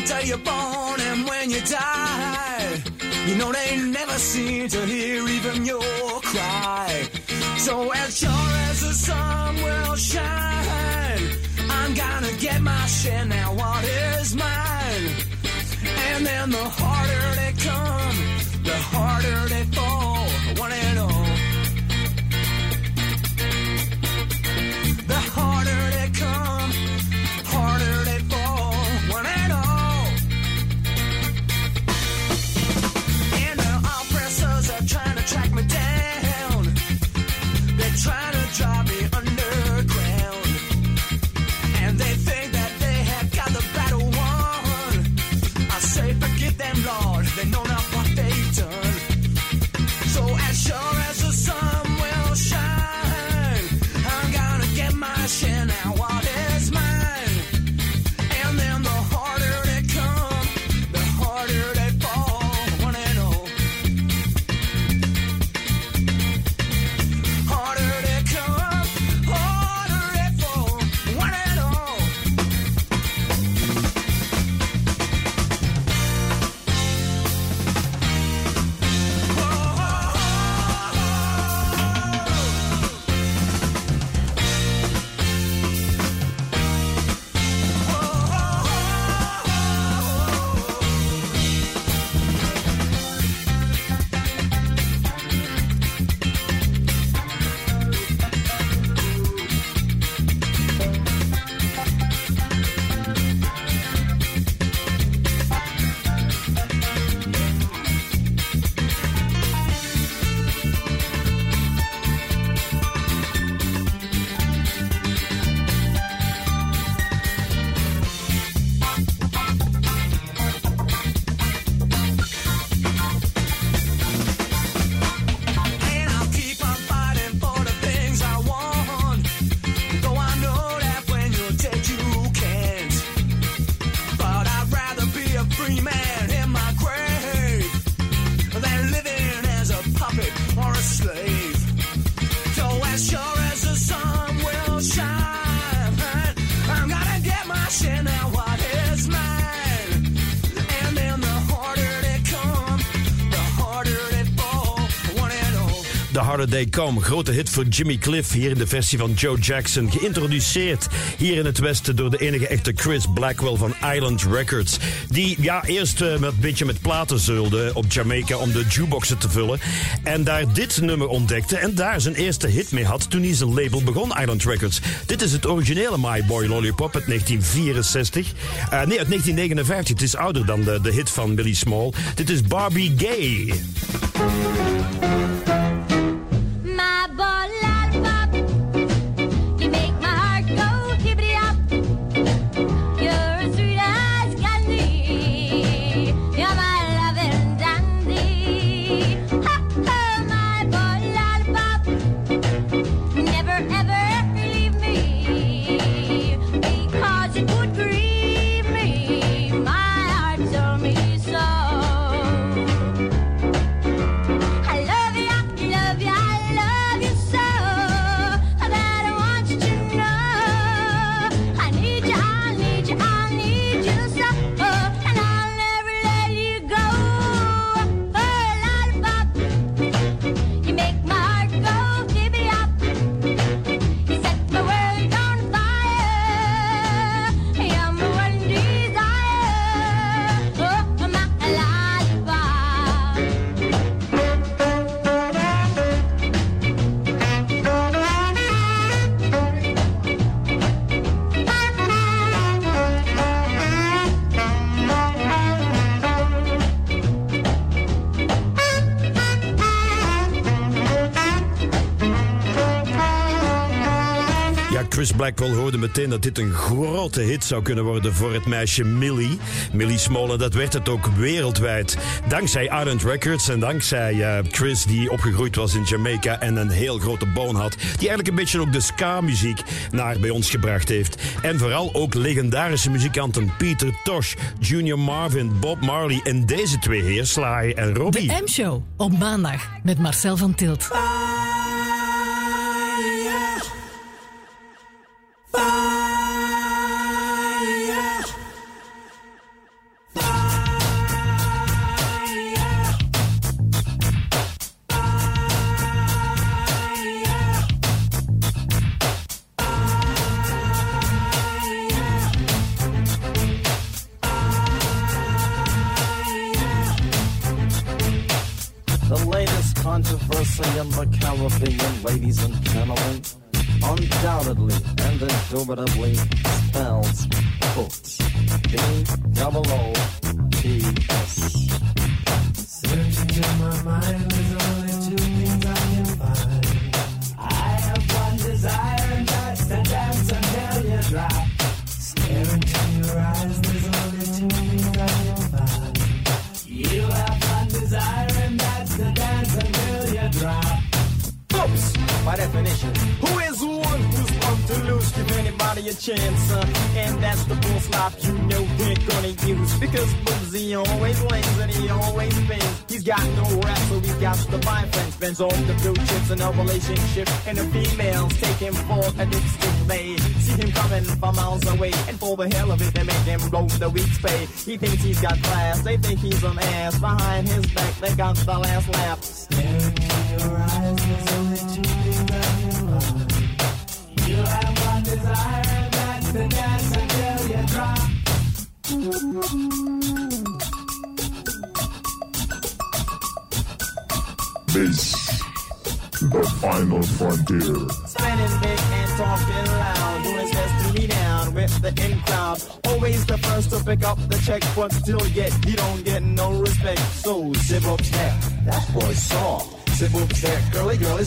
The day you're born and when you die, you know they never seem to hear even your cry. So as sure as the sun will shine, I'm gonna get my share now. What is mine? And then the harder they come, the harder they fall. One and all. They Come, grote hit voor Jimmy Cliff. Hier in de versie van Joe Jackson. Geïntroduceerd hier in het Westen door de enige echte Chris Blackwell van Island Records. Die ja, eerst eh, met, een beetje met platen zeulde op Jamaica om de jukeboxen te vullen. En daar dit nummer ontdekte en daar zijn eerste hit mee had toen hij zijn label begon, Island Records. Dit is het originele My Boy Lollipop uit 1964. Eh, nee, uit 1959. Het is ouder dan de, de hit van Billy Small. Dit is Barbie Gay. Blackwell hoorde meteen dat dit een grote hit zou kunnen worden voor het meisje Millie. Millie Small, en dat werd het ook wereldwijd. Dankzij Island Records en dankzij eh, Chris, die opgegroeid was in Jamaica en een heel grote boon had. Die eigenlijk een beetje ook de ska-muziek naar bij ons gebracht heeft. En vooral ook legendarische muzikanten Peter Tosh, Junior Marvin, Bob Marley en deze twee heer, Sly en Robbie. De M-show op maandag met Marcel van Tilt.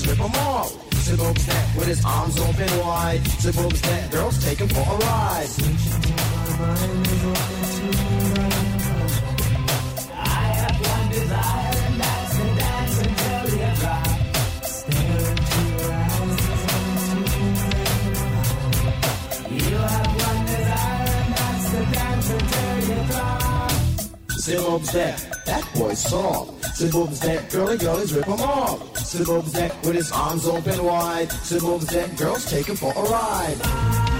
just rip them off. Suburbs that with his arms open wide. Suburbs that girls take him for a ride. Suburban's that girly girlies rip them off. Suburban's that with his arms open wide. Suburban's that girls take him for a ride.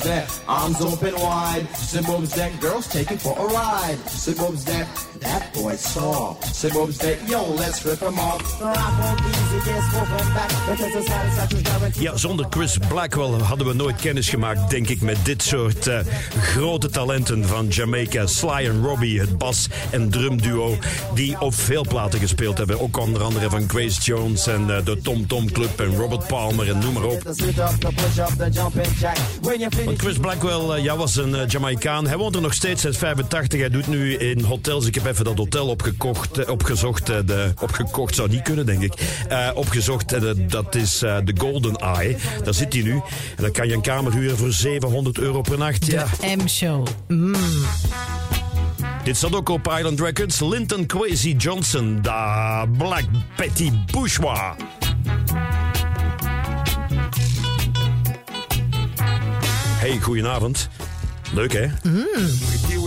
Sibob's that, arms open wide. Sibob's that, girls take it for a ride. Sibob's that, that boy saw. Yo, let's rip. Ja, zonder Chris Blackwell hadden we nooit kennis gemaakt, denk ik, met dit soort eh, grote talenten van Jamaica. Sly en Robbie, het bas- en drumduo, die op veel platen gespeeld hebben. Ook onder andere van Grace Jones en eh, de Tom Tom Club en Robert Palmer en noem maar op. Want. Chris Blackwell, eh, ja, was een Jamaicaan. Hij woont er nog steeds sinds 85. Hij doet nu in hotels. Ik heb even dat hotel opgekocht, opgezocht. eh, de, opgekocht zou niet kunnen, denk ik. Eh, opgezocht. eh, de- dat is eh, de Golden Eye. Daar zit hij nu. En dan kan je een kamer huren voor 700 euro per nacht. Ja. M-show. Mm. Dit staat ook op Island Records. Linton Kwesi Johnson, da Black Betty Bourgeois. Hey, goedenavond. Leuk, hè? Wiki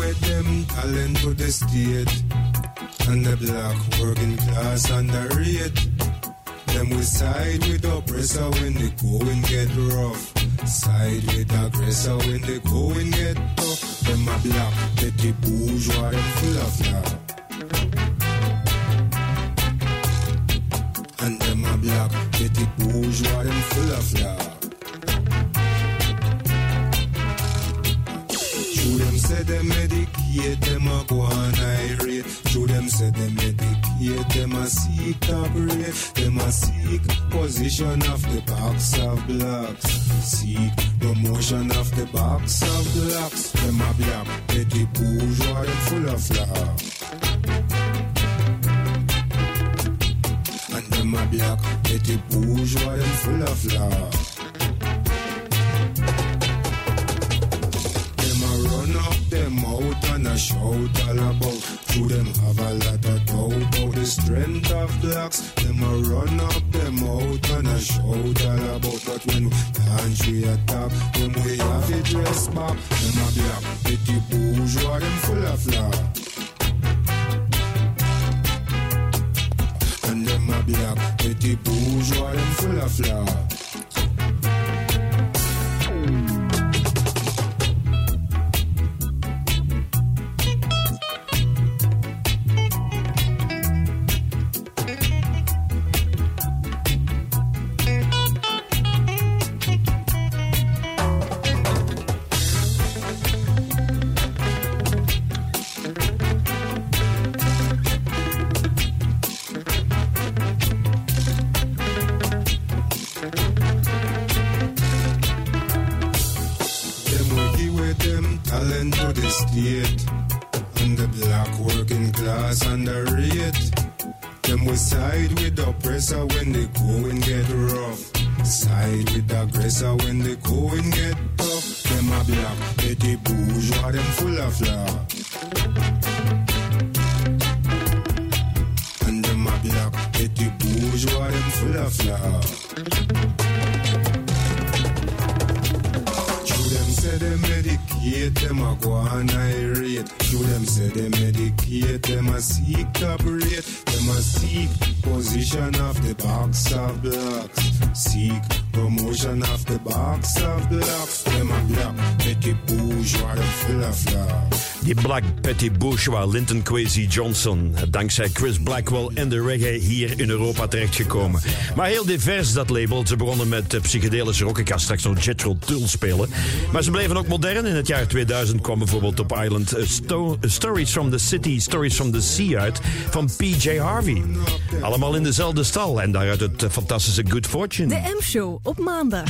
And the black working class underrate Them we side with oppressor when the going get rough. Side with aggressor when the going get tough. Them a black petty bourgeois them full of love. And them a black petty bourgeois them full of love Show them say them medicate, them a go on irate. Show them say them medicate, them a seek top rate. Them a seek position of the box of blocks. Seek promotion of the box of blocks. Them a black, petty bourgeois, them full of love. And them a black, petty bourgeois, them full of love. Them out and a shout all about. Them have a lot of doubt about the strength of blacks. Them a run up them out and a shout all about. But when we dance we attack, them we have it dress back. Them a black, petty bourgeois, them full of love. And them a black, petty bourgeois, them full of love. Betty Bourgeois, Linton Kwesi Johnson. Dankzij Chris Blackwell en de reggae hier in Europa terechtgekomen. Maar heel divers dat label. Ze begonnen met eh, psychedelische rock. Ik ga straks nog Jethro Tull spelen. Maar ze bleven ook modern. In het jaar 2000 kwam bijvoorbeeld op Island eh, Sto- Stories from the City, Stories from the Sea uit van PJ Harvey. Allemaal in dezelfde stal. En daaruit het eh, fantastische Good Fortune. De M-show op maandag.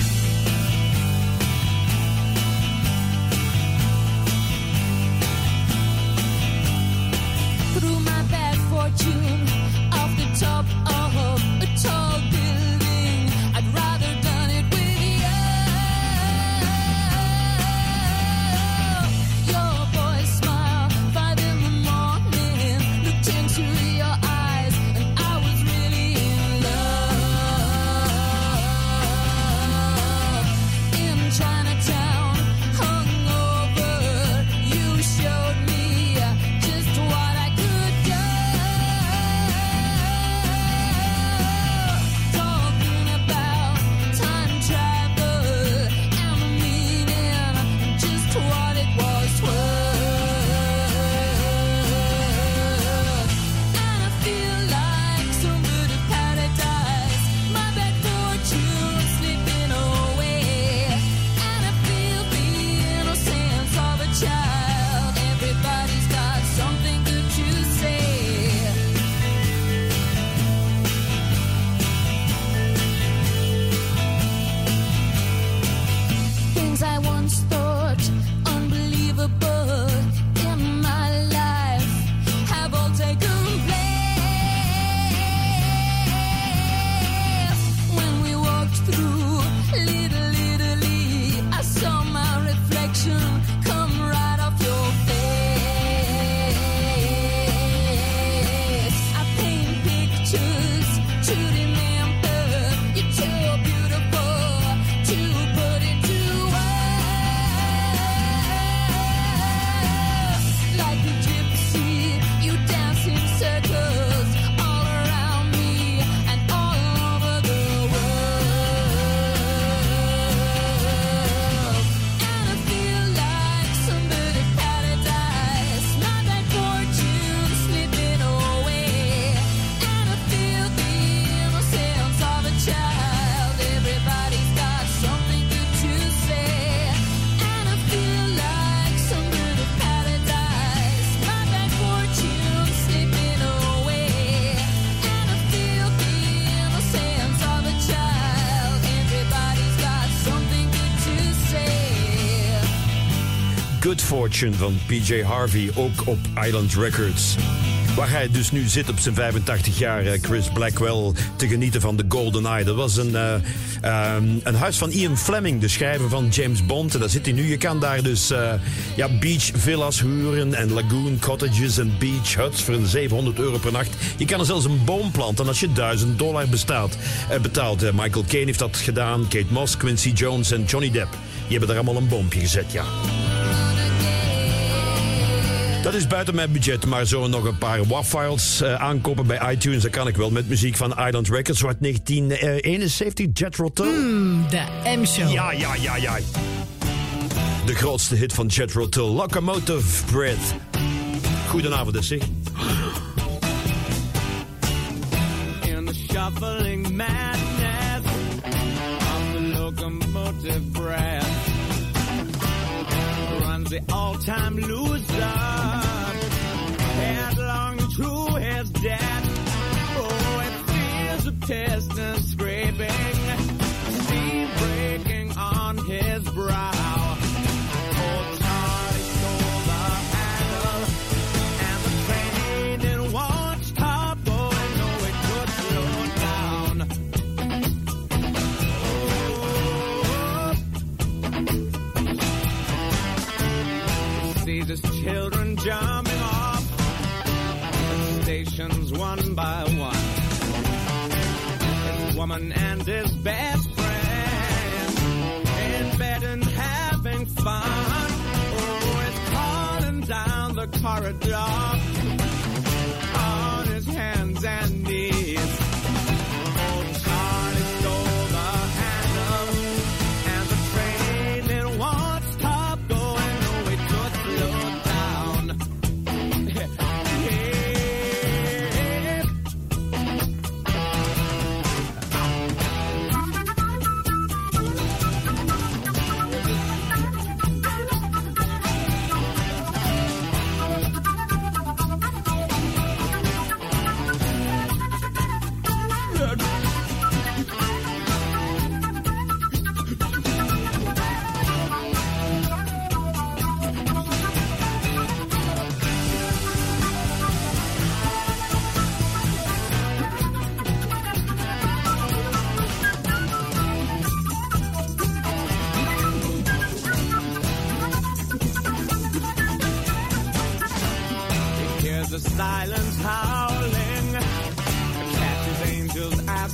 Van PJ Harvey, ook op Island Records. Waar hij dus nu zit op zijn 85 jaar, eh, Chris Blackwell, te genieten van de Golden Eye. Dat was een, eh, ehm, een huis van Ian Fleming, de schrijver van James Bond. En daar zit hij nu. Je kan daar dus eh, ja, beach villas huren en lagoon cottages en beach huts voor een 700 euro per nacht. Je kan er zelfs een boom planten als je 1000 dollar bestaat, betaalt. Michael Caine heeft dat gedaan, Kate Moss, Quincy Jones en Johnny Depp. Die hebben daar allemaal een boompje gezet, ja. Dat is buiten mijn budget, maar zo nog een paar WAV-files eh, aankopen bij iTunes. Dat kan ik wel met muziek van Island Records uit 1971, Jethro Tull. Hmm, de M-show. Ja, ja, ja, ja. De grootste hit van Jethro Tull, Locomotive Breath. Goedenavond, is zeg. in the shuffling madness of the locomotive breath the all-time loser headlong to his death. Oh, it feels a piston scraping, steam breaking on his brow. Jumping off stations one by one. His woman and his best friend in bed and having fun. Oh, it's calling down the corridor on his hands and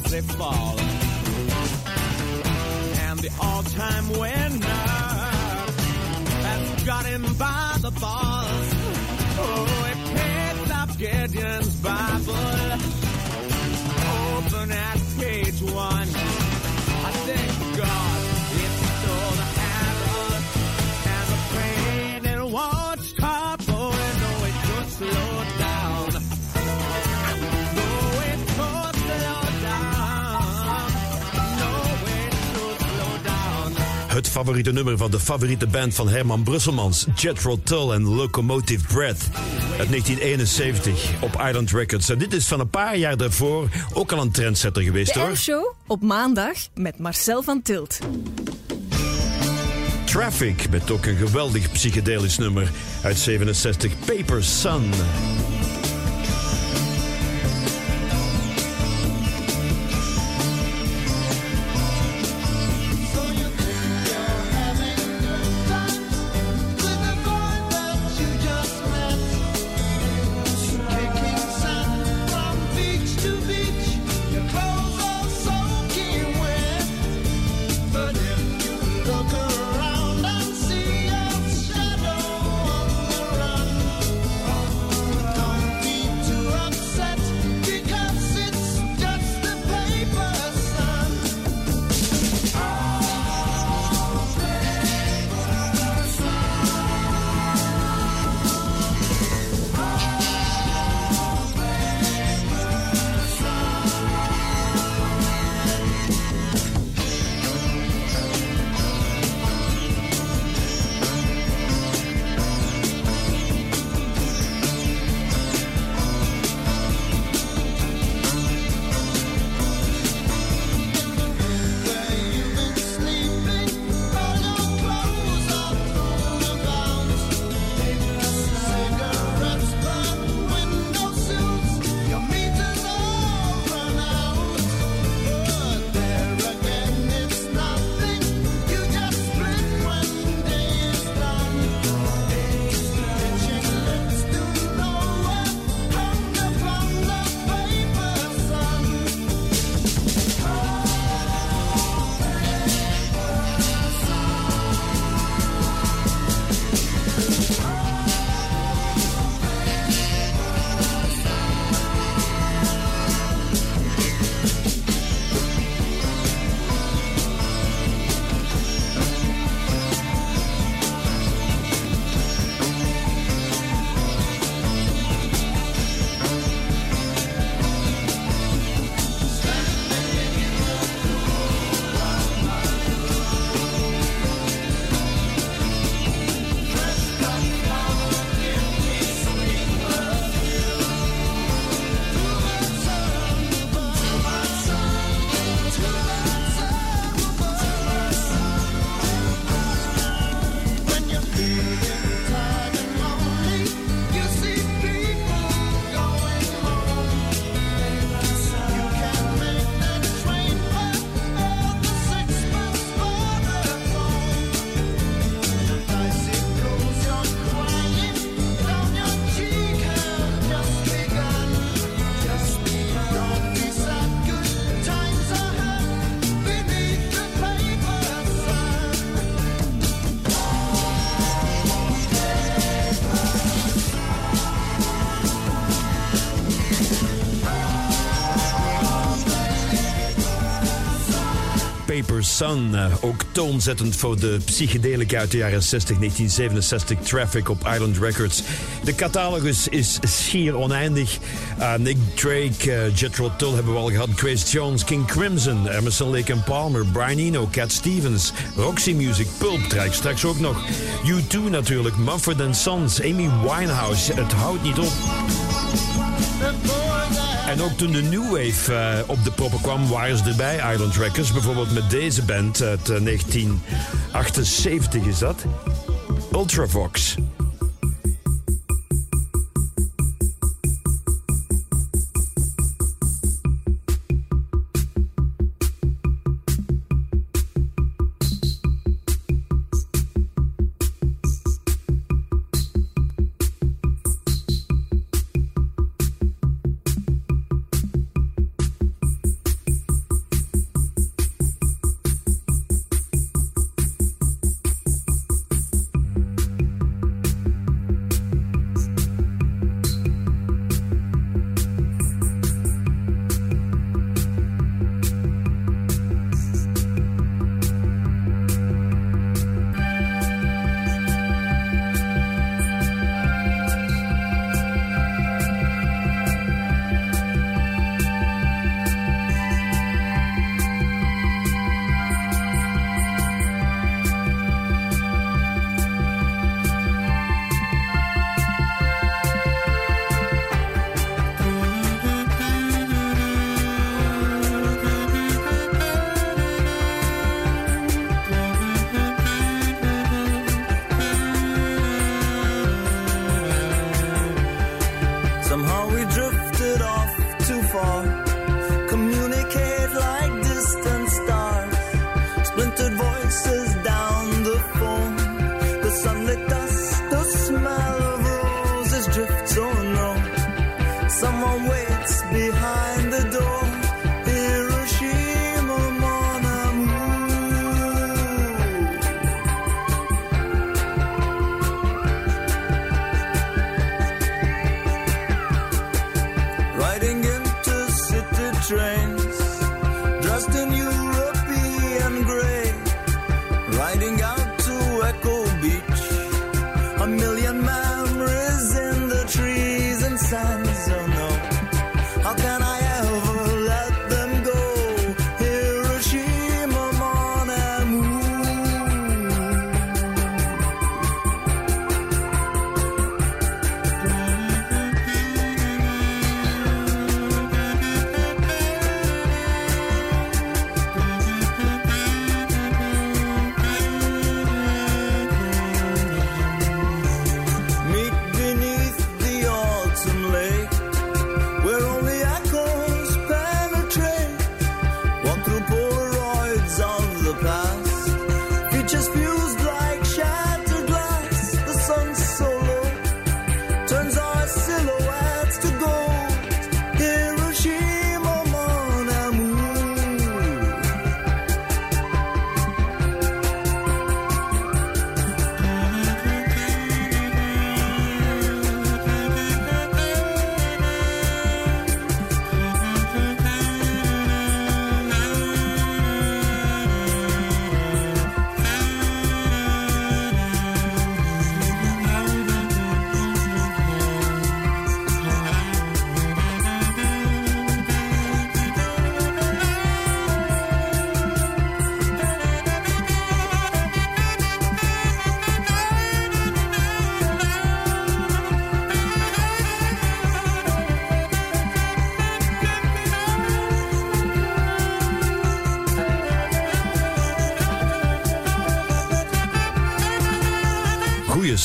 they fall. And the all-time winner has got him by the balls. Oh, he picked up Gideon's Bible, open at page one. Het favoriete nummer van de favoriete band van Herman Brusselmans, Jethro Tull en Locomotive Breath. Uit 1971 op Island Records. En dit is van een paar jaar daarvoor ook al een trendsetter geweest De hoor. M-show op maandag met Marcel van Tilt. Traffic, met ook een geweldig psychedelisch nummer uit 67, Paper Sun. Eh, ook toonzettend voor de psychedelica uit de jaren 60, 1967 Traffic op Island Records. De catalogus is schier oneindig. Nick Drake, eh, Jethro Tull hebben we al gehad. Grace Jones, King Crimson, Emerson Lake and Palmer, Brian Eno, Cat Stevens, Roxy Music, Pulp, draai ik straks ook nog. U2 natuurlijk, Mumford Sons, Amy Winehouse. Het houdt niet op. En ook toen de New Wave eh, op de proppen kwam, waren ze erbij, Island Records. Bijvoorbeeld met deze band uit eh, 1978 is dat. Ultravox.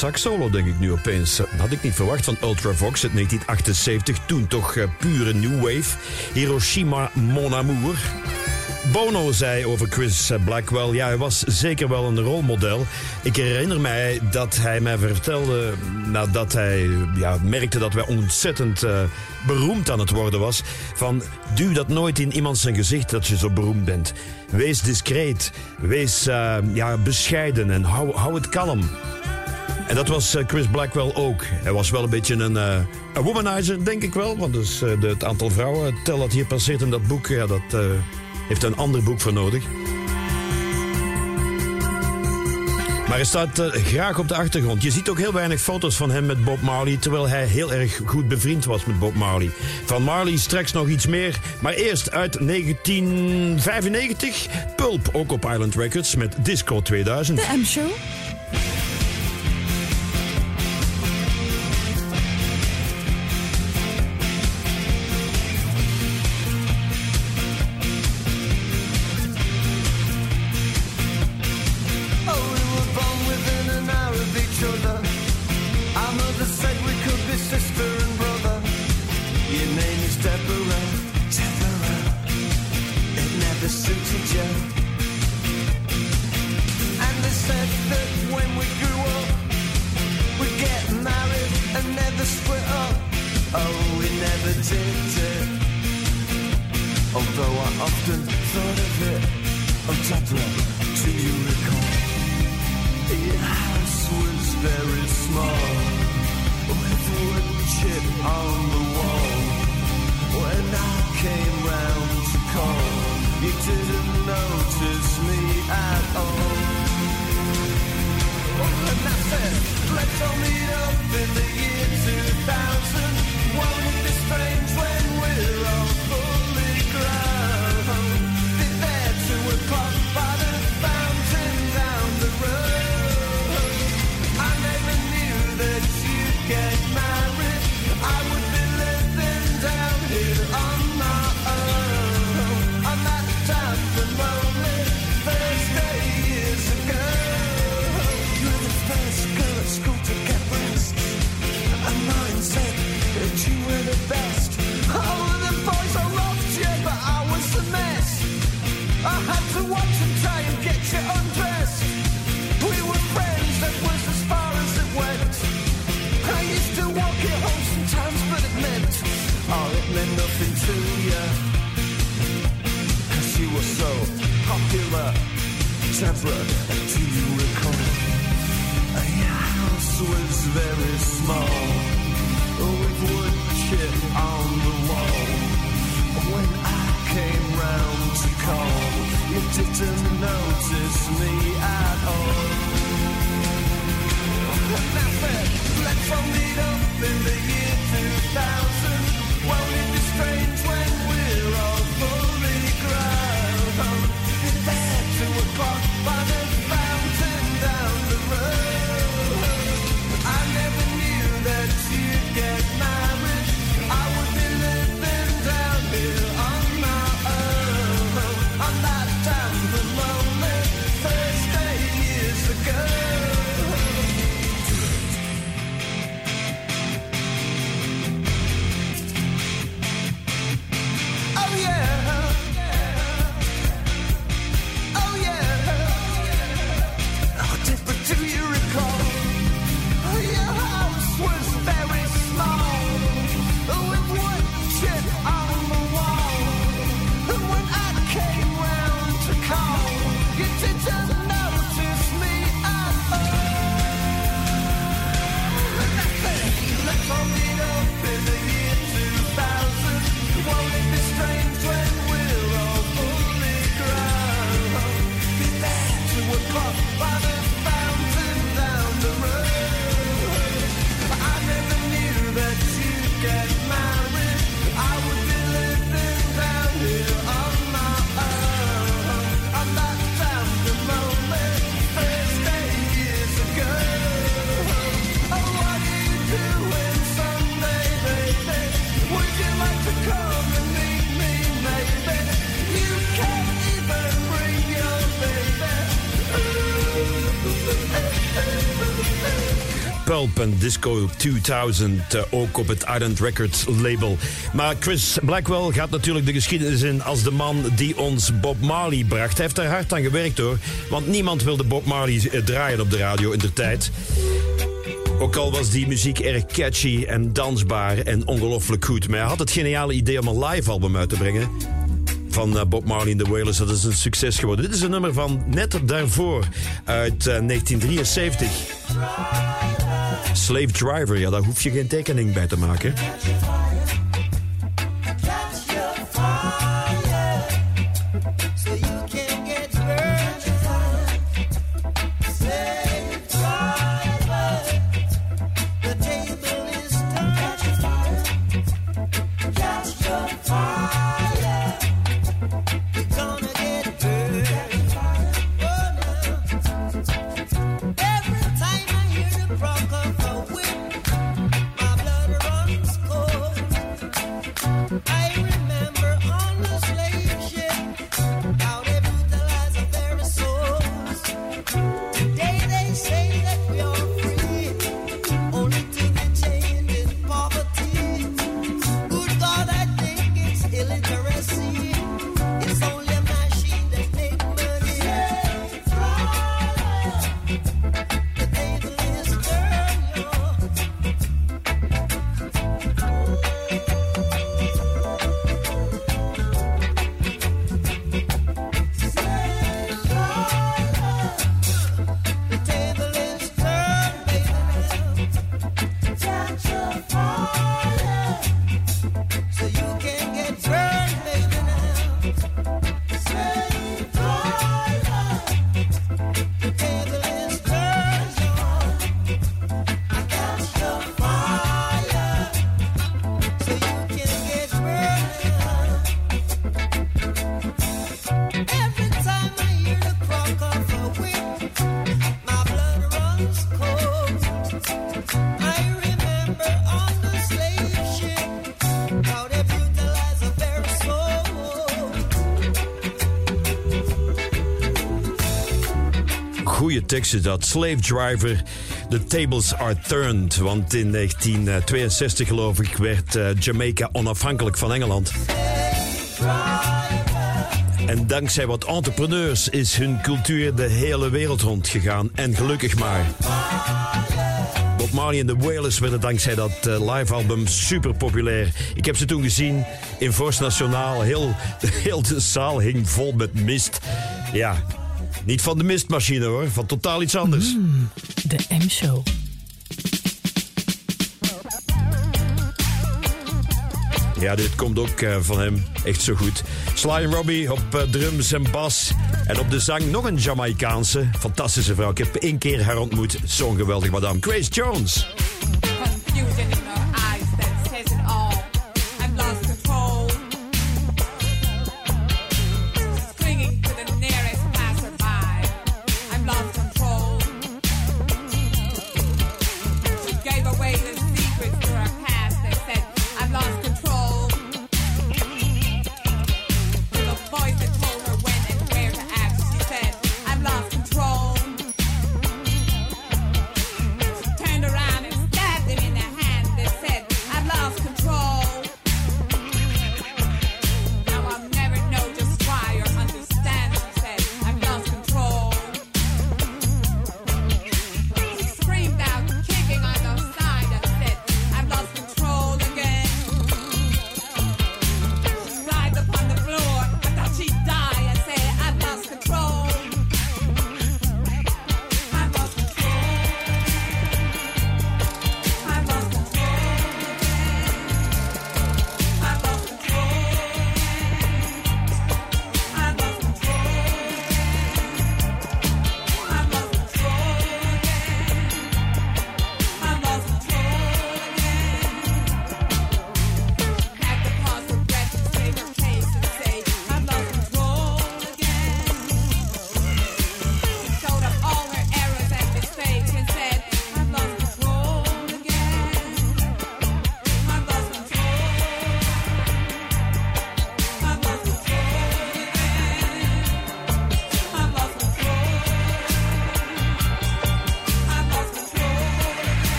Goeie saxsolo, denk ik nu opeens. Had ik niet verwacht van Ultravox uit 1978. Toen toch eh, pure new wave. Hiroshima, mon amour. Bono zei over Chris Blackwell, ja, hij was zeker wel een rolmodel. Ik herinner mij dat hij mij vertelde, nadat hij ja, merkte dat wij ontzettend eh, beroemd aan het worden was, van duw dat nooit in iemand zijn gezicht dat je zo beroemd bent. Wees discreet, wees eh, ja, bescheiden en hou, hou het kalm. En dat was eh, Chris Blackwell ook. Hij was wel een beetje een, eh, womanizer, denk ik wel. Want dus, eh, het aantal vrouwen, tel dat hier passeert in dat boek, ja, dat eh, heeft een ander boek voor nodig. Maar hij staat graag op de achtergrond. Je ziet ook heel weinig foto's van hem met Bob Marley, terwijl hij heel erg goed bevriend was met Bob Marley. Van Marley straks nog iets meer, maar eerst uit 1995 Pulp, ook op Island Records met Disco 2000. De M-show. Deborah, do you recall? Your house was very small, with wood chip on the wall. When I came round to call, you didn't notice me at all. Said, let's all meet up in the year 2000. Won't it be strange En Disco 2000, eh, ook op het Island Records label. Maar Chris Blackwell gaat natuurlijk de geschiedenis in als de man die ons Bob Marley bracht. Hij heeft er hard aan gewerkt hoor, want niemand wilde Bob Marley eh, draaien op de radio in de tijd. Ook al was die muziek erg catchy en dansbaar en ongelooflijk goed. Maar hij had het geniale idee om een live album uit te brengen. Van eh, Bob Marley en de Wailers. Dat is een succes geworden. Dit is een nummer van net daarvoor uit eh, 1973. Slave Driver, ja, daar hoef je geen tekening bij te maken. teksten dat Slave Driver The Tables Are Turned. Want in 1962 geloof ik werd eh, Jamaica onafhankelijk van Engeland. En dankzij wat entrepreneurs is hun cultuur de hele wereld rondgegaan. En gelukkig maar. Bob Marley en de Wailers werden dankzij dat eh, live album super populair. Ik heb ze toen gezien in Force Nationaal. Heel, heel de zaal hing vol met mist. Ja, niet van de mistmachine hoor, van totaal iets anders. Hmm, de M-show. Ja, dit komt ook eh, van hem. Echt zo goed. Sly Robbie op eh, drums en bas. En op de zang nog een Jamaicaanse. Fantastische vrouw. Ik heb één keer haar ontmoet. Zo'n geweldig madame. Grace Jones.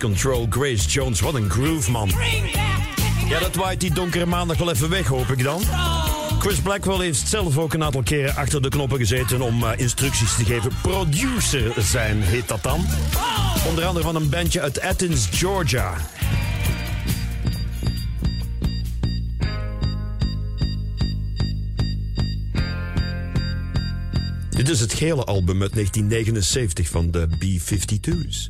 Control, Grace Jones. Wat een groove, man. Ja, dat waait die donkere maandag wel even weg, hoop ik dan. Chris Blackwell heeft zelf ook een aantal keren achter de knoppen gezeten om eh, instructies te geven. Producer zijn heet dat dan. Onder andere van een bandje uit Athens, Georgia. Dit is het gele album uit 1979 van de B-52's.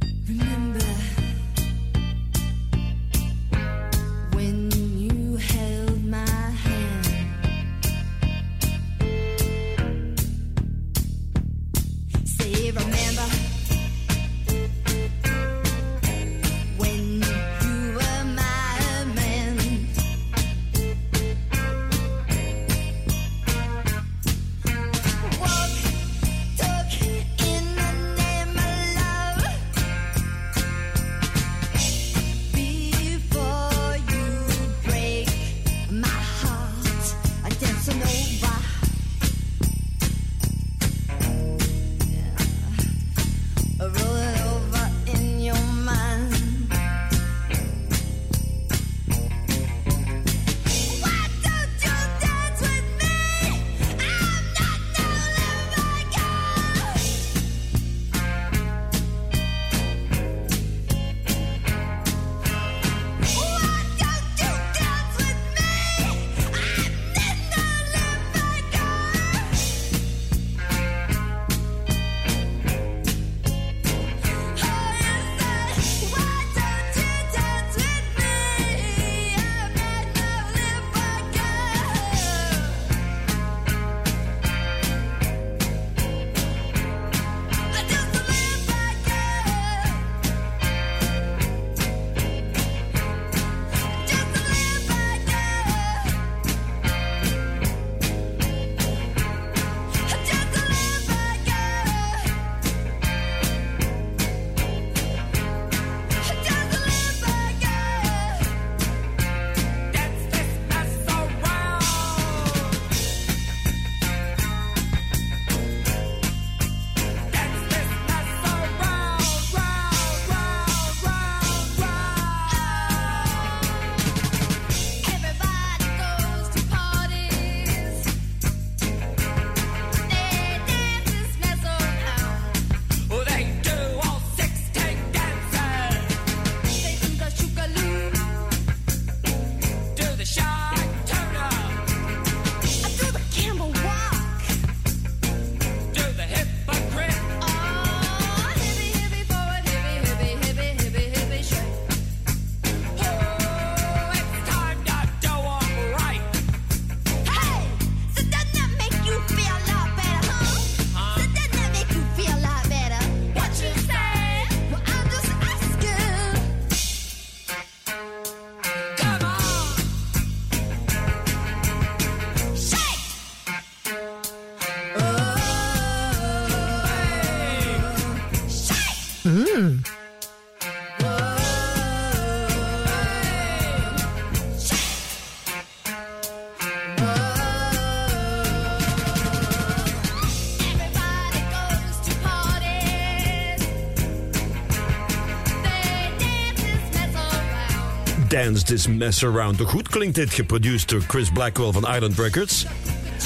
This Mess Around. Toch goed klinkt dit, geproduceerd door Chris Blackwell van Island Records.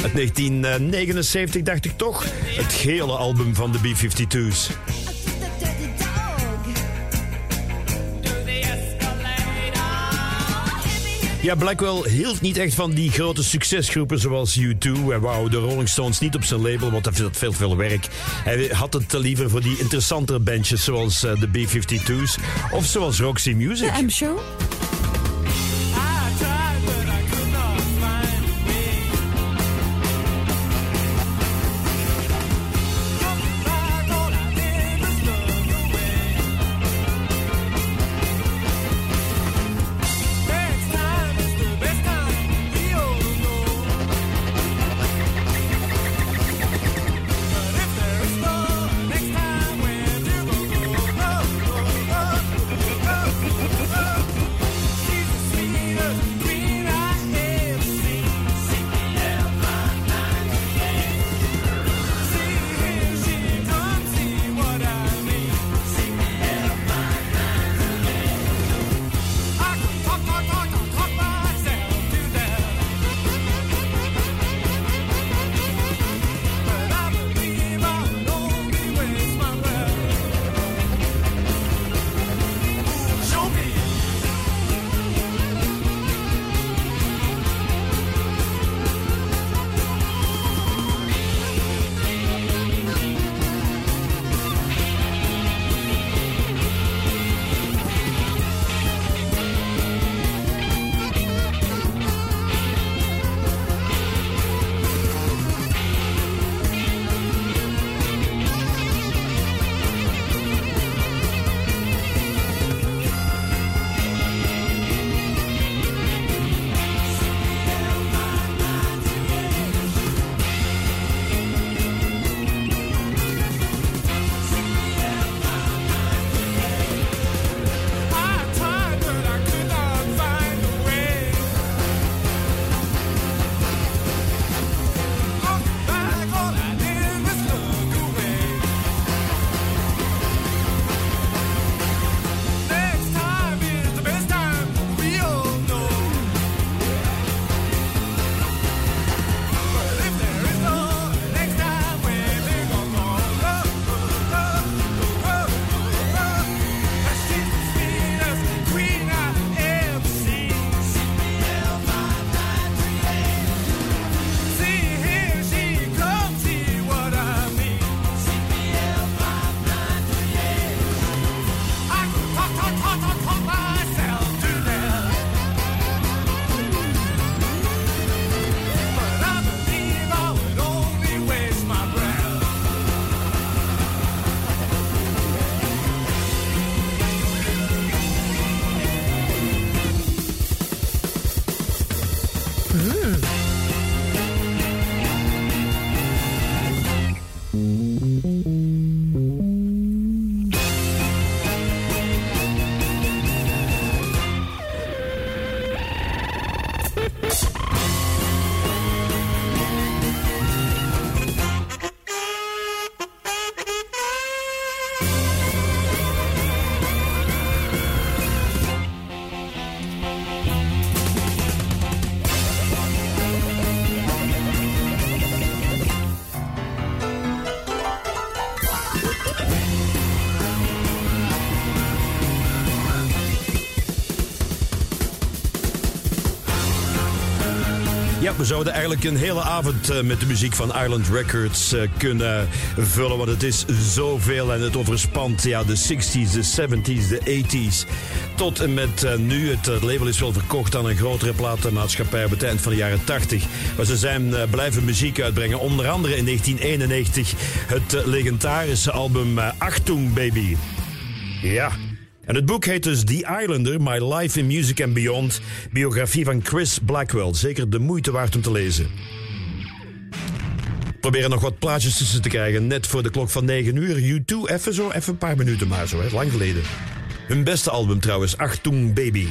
Uit 1979 dacht ik toch. Het gele album van de B-52's. Ja, Blackwell hield niet echt van die grote succesgroepen zoals U2. Hij wou de Rolling Stones niet op zijn label, want vindt veel, veel werk. Hij had het liever voor die interessantere bandjes zoals eh, de B-52's of zoals Roxy Music. M-show? Next we zouden eigenlijk een hele avond eh, met de muziek van Island Records eh, kunnen vullen. Want het is zoveel en het overspant ja, de 60s, de 70s, de 80s. Tot en met eh, nu. Het label is wel verkocht aan een grotere platenmaatschappij op het eind van de jaren 80. Maar ze zijn blijven muziek uitbrengen. Onder andere in 1991 het legendarische album Achtung Baby. Ja. En het boek heet dus The Islander, My Life in Music and Beyond. Biografie van Chris Blackwell. Zeker de moeite waard om te lezen. Proberen nog wat plaatjes tussen te krijgen. Net voor de klok van 9 uur. U2, even zo, even een paar minuten maar zo. Hè. Lang geleden. Hun beste album trouwens, Achtung Baby.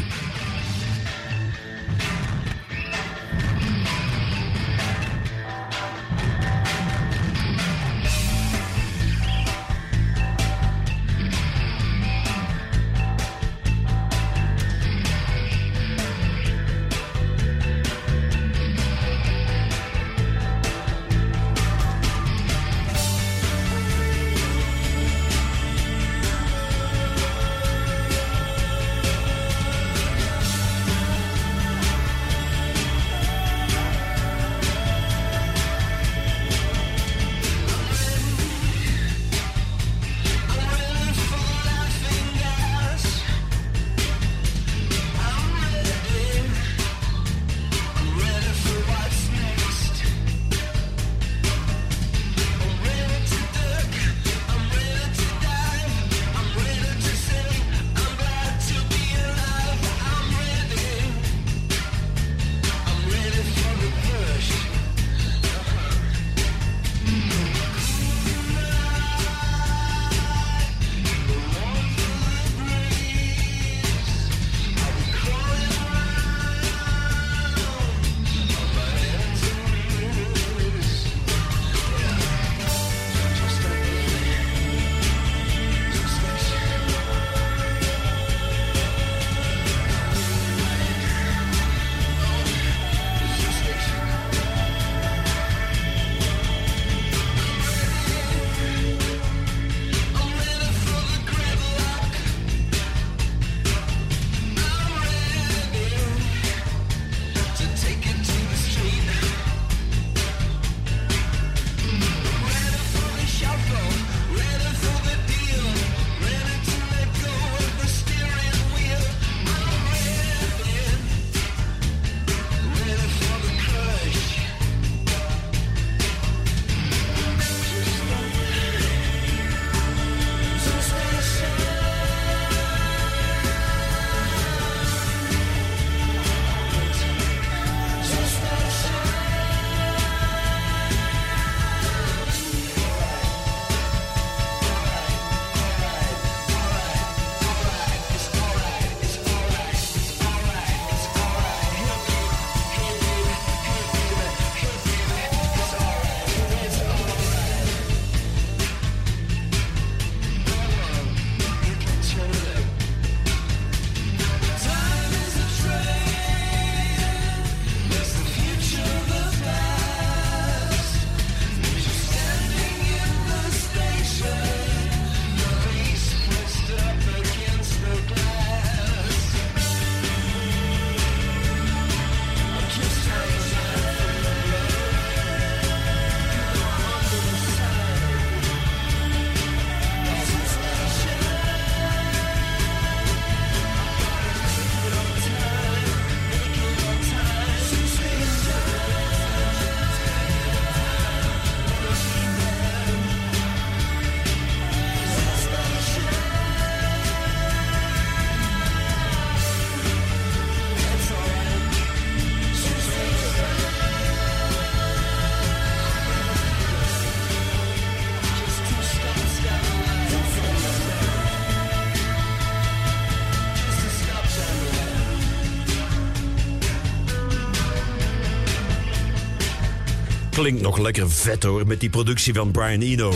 Klinkt nog lekker vet hoor, met die productie van Brian Eno.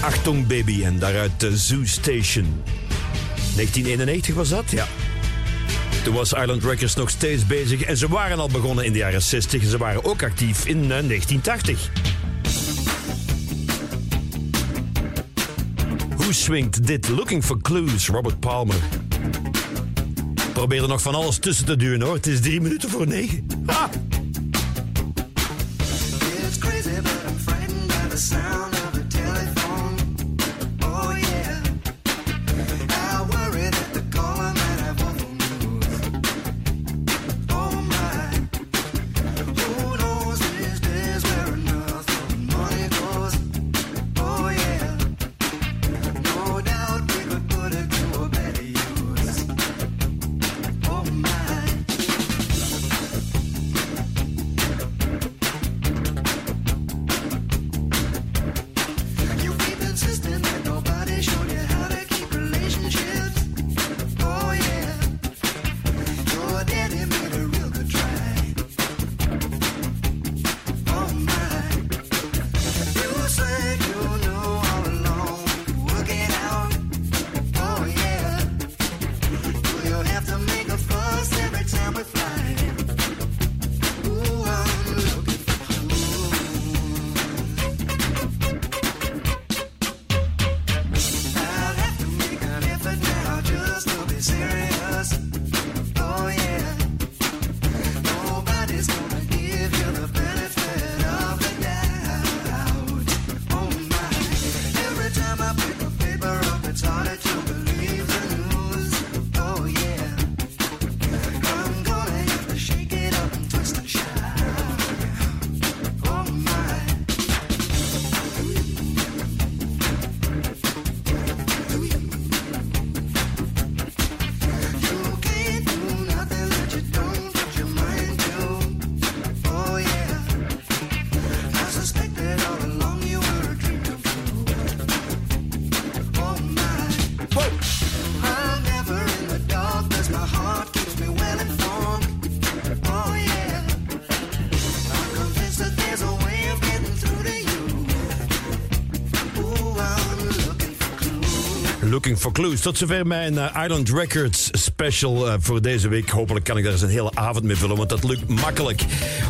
Achtung Baby en daaruit de Zoo Station. 1991 was dat, ja. Toen was Island Records nog steeds bezig en ze waren al begonnen in de jaren 60 en ze waren ook actief in eh, 1980. Hoe swingt dit? Looking for Clues, Robert Palmer. Probeer er nog van alles tussen te duwen hoor. Het is drie minuten voor negen. For Clues. Tot zover mijn eh, Island Records special eh, voor deze week. Hopelijk kan ik daar eens een hele avond mee vullen, want dat lukt makkelijk.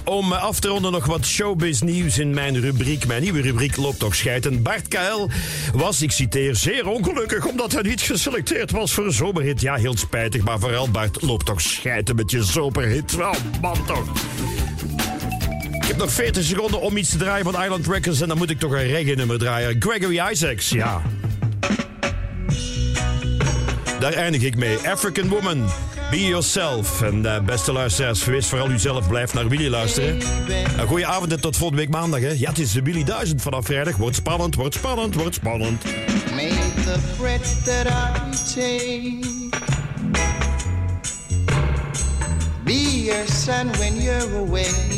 Om eh, af te ronden nog wat showbiz nieuws in mijn rubriek. Mijn nieuwe rubriek loopt toch scheiden. Bart KL was, ik citeer, zeer ongelukkig omdat hij niet geselecteerd was voor een zomerhit. Ja, heel spijtig, maar vooral Bart, loopt toch scheiden met je zomerhit. Oh, man toch. Ik heb nog 40 seconden om iets te draaien van Island Records en dan moet ik toch een reggae draaien. Gregory Isaacs, ja. Daar eindig ik mee. African Woman, Be Yourself. En eh, beste luisteraars, wees vooral uzelf. Blijf naar Willy luisteren. Een goeie avond en tot volgende week maandag. Hè. Ja, het is de Willy 1000 vanaf vrijdag. Wordt spannend, wordt spannend, wordt spannend. Make the that I be your sun when you're away.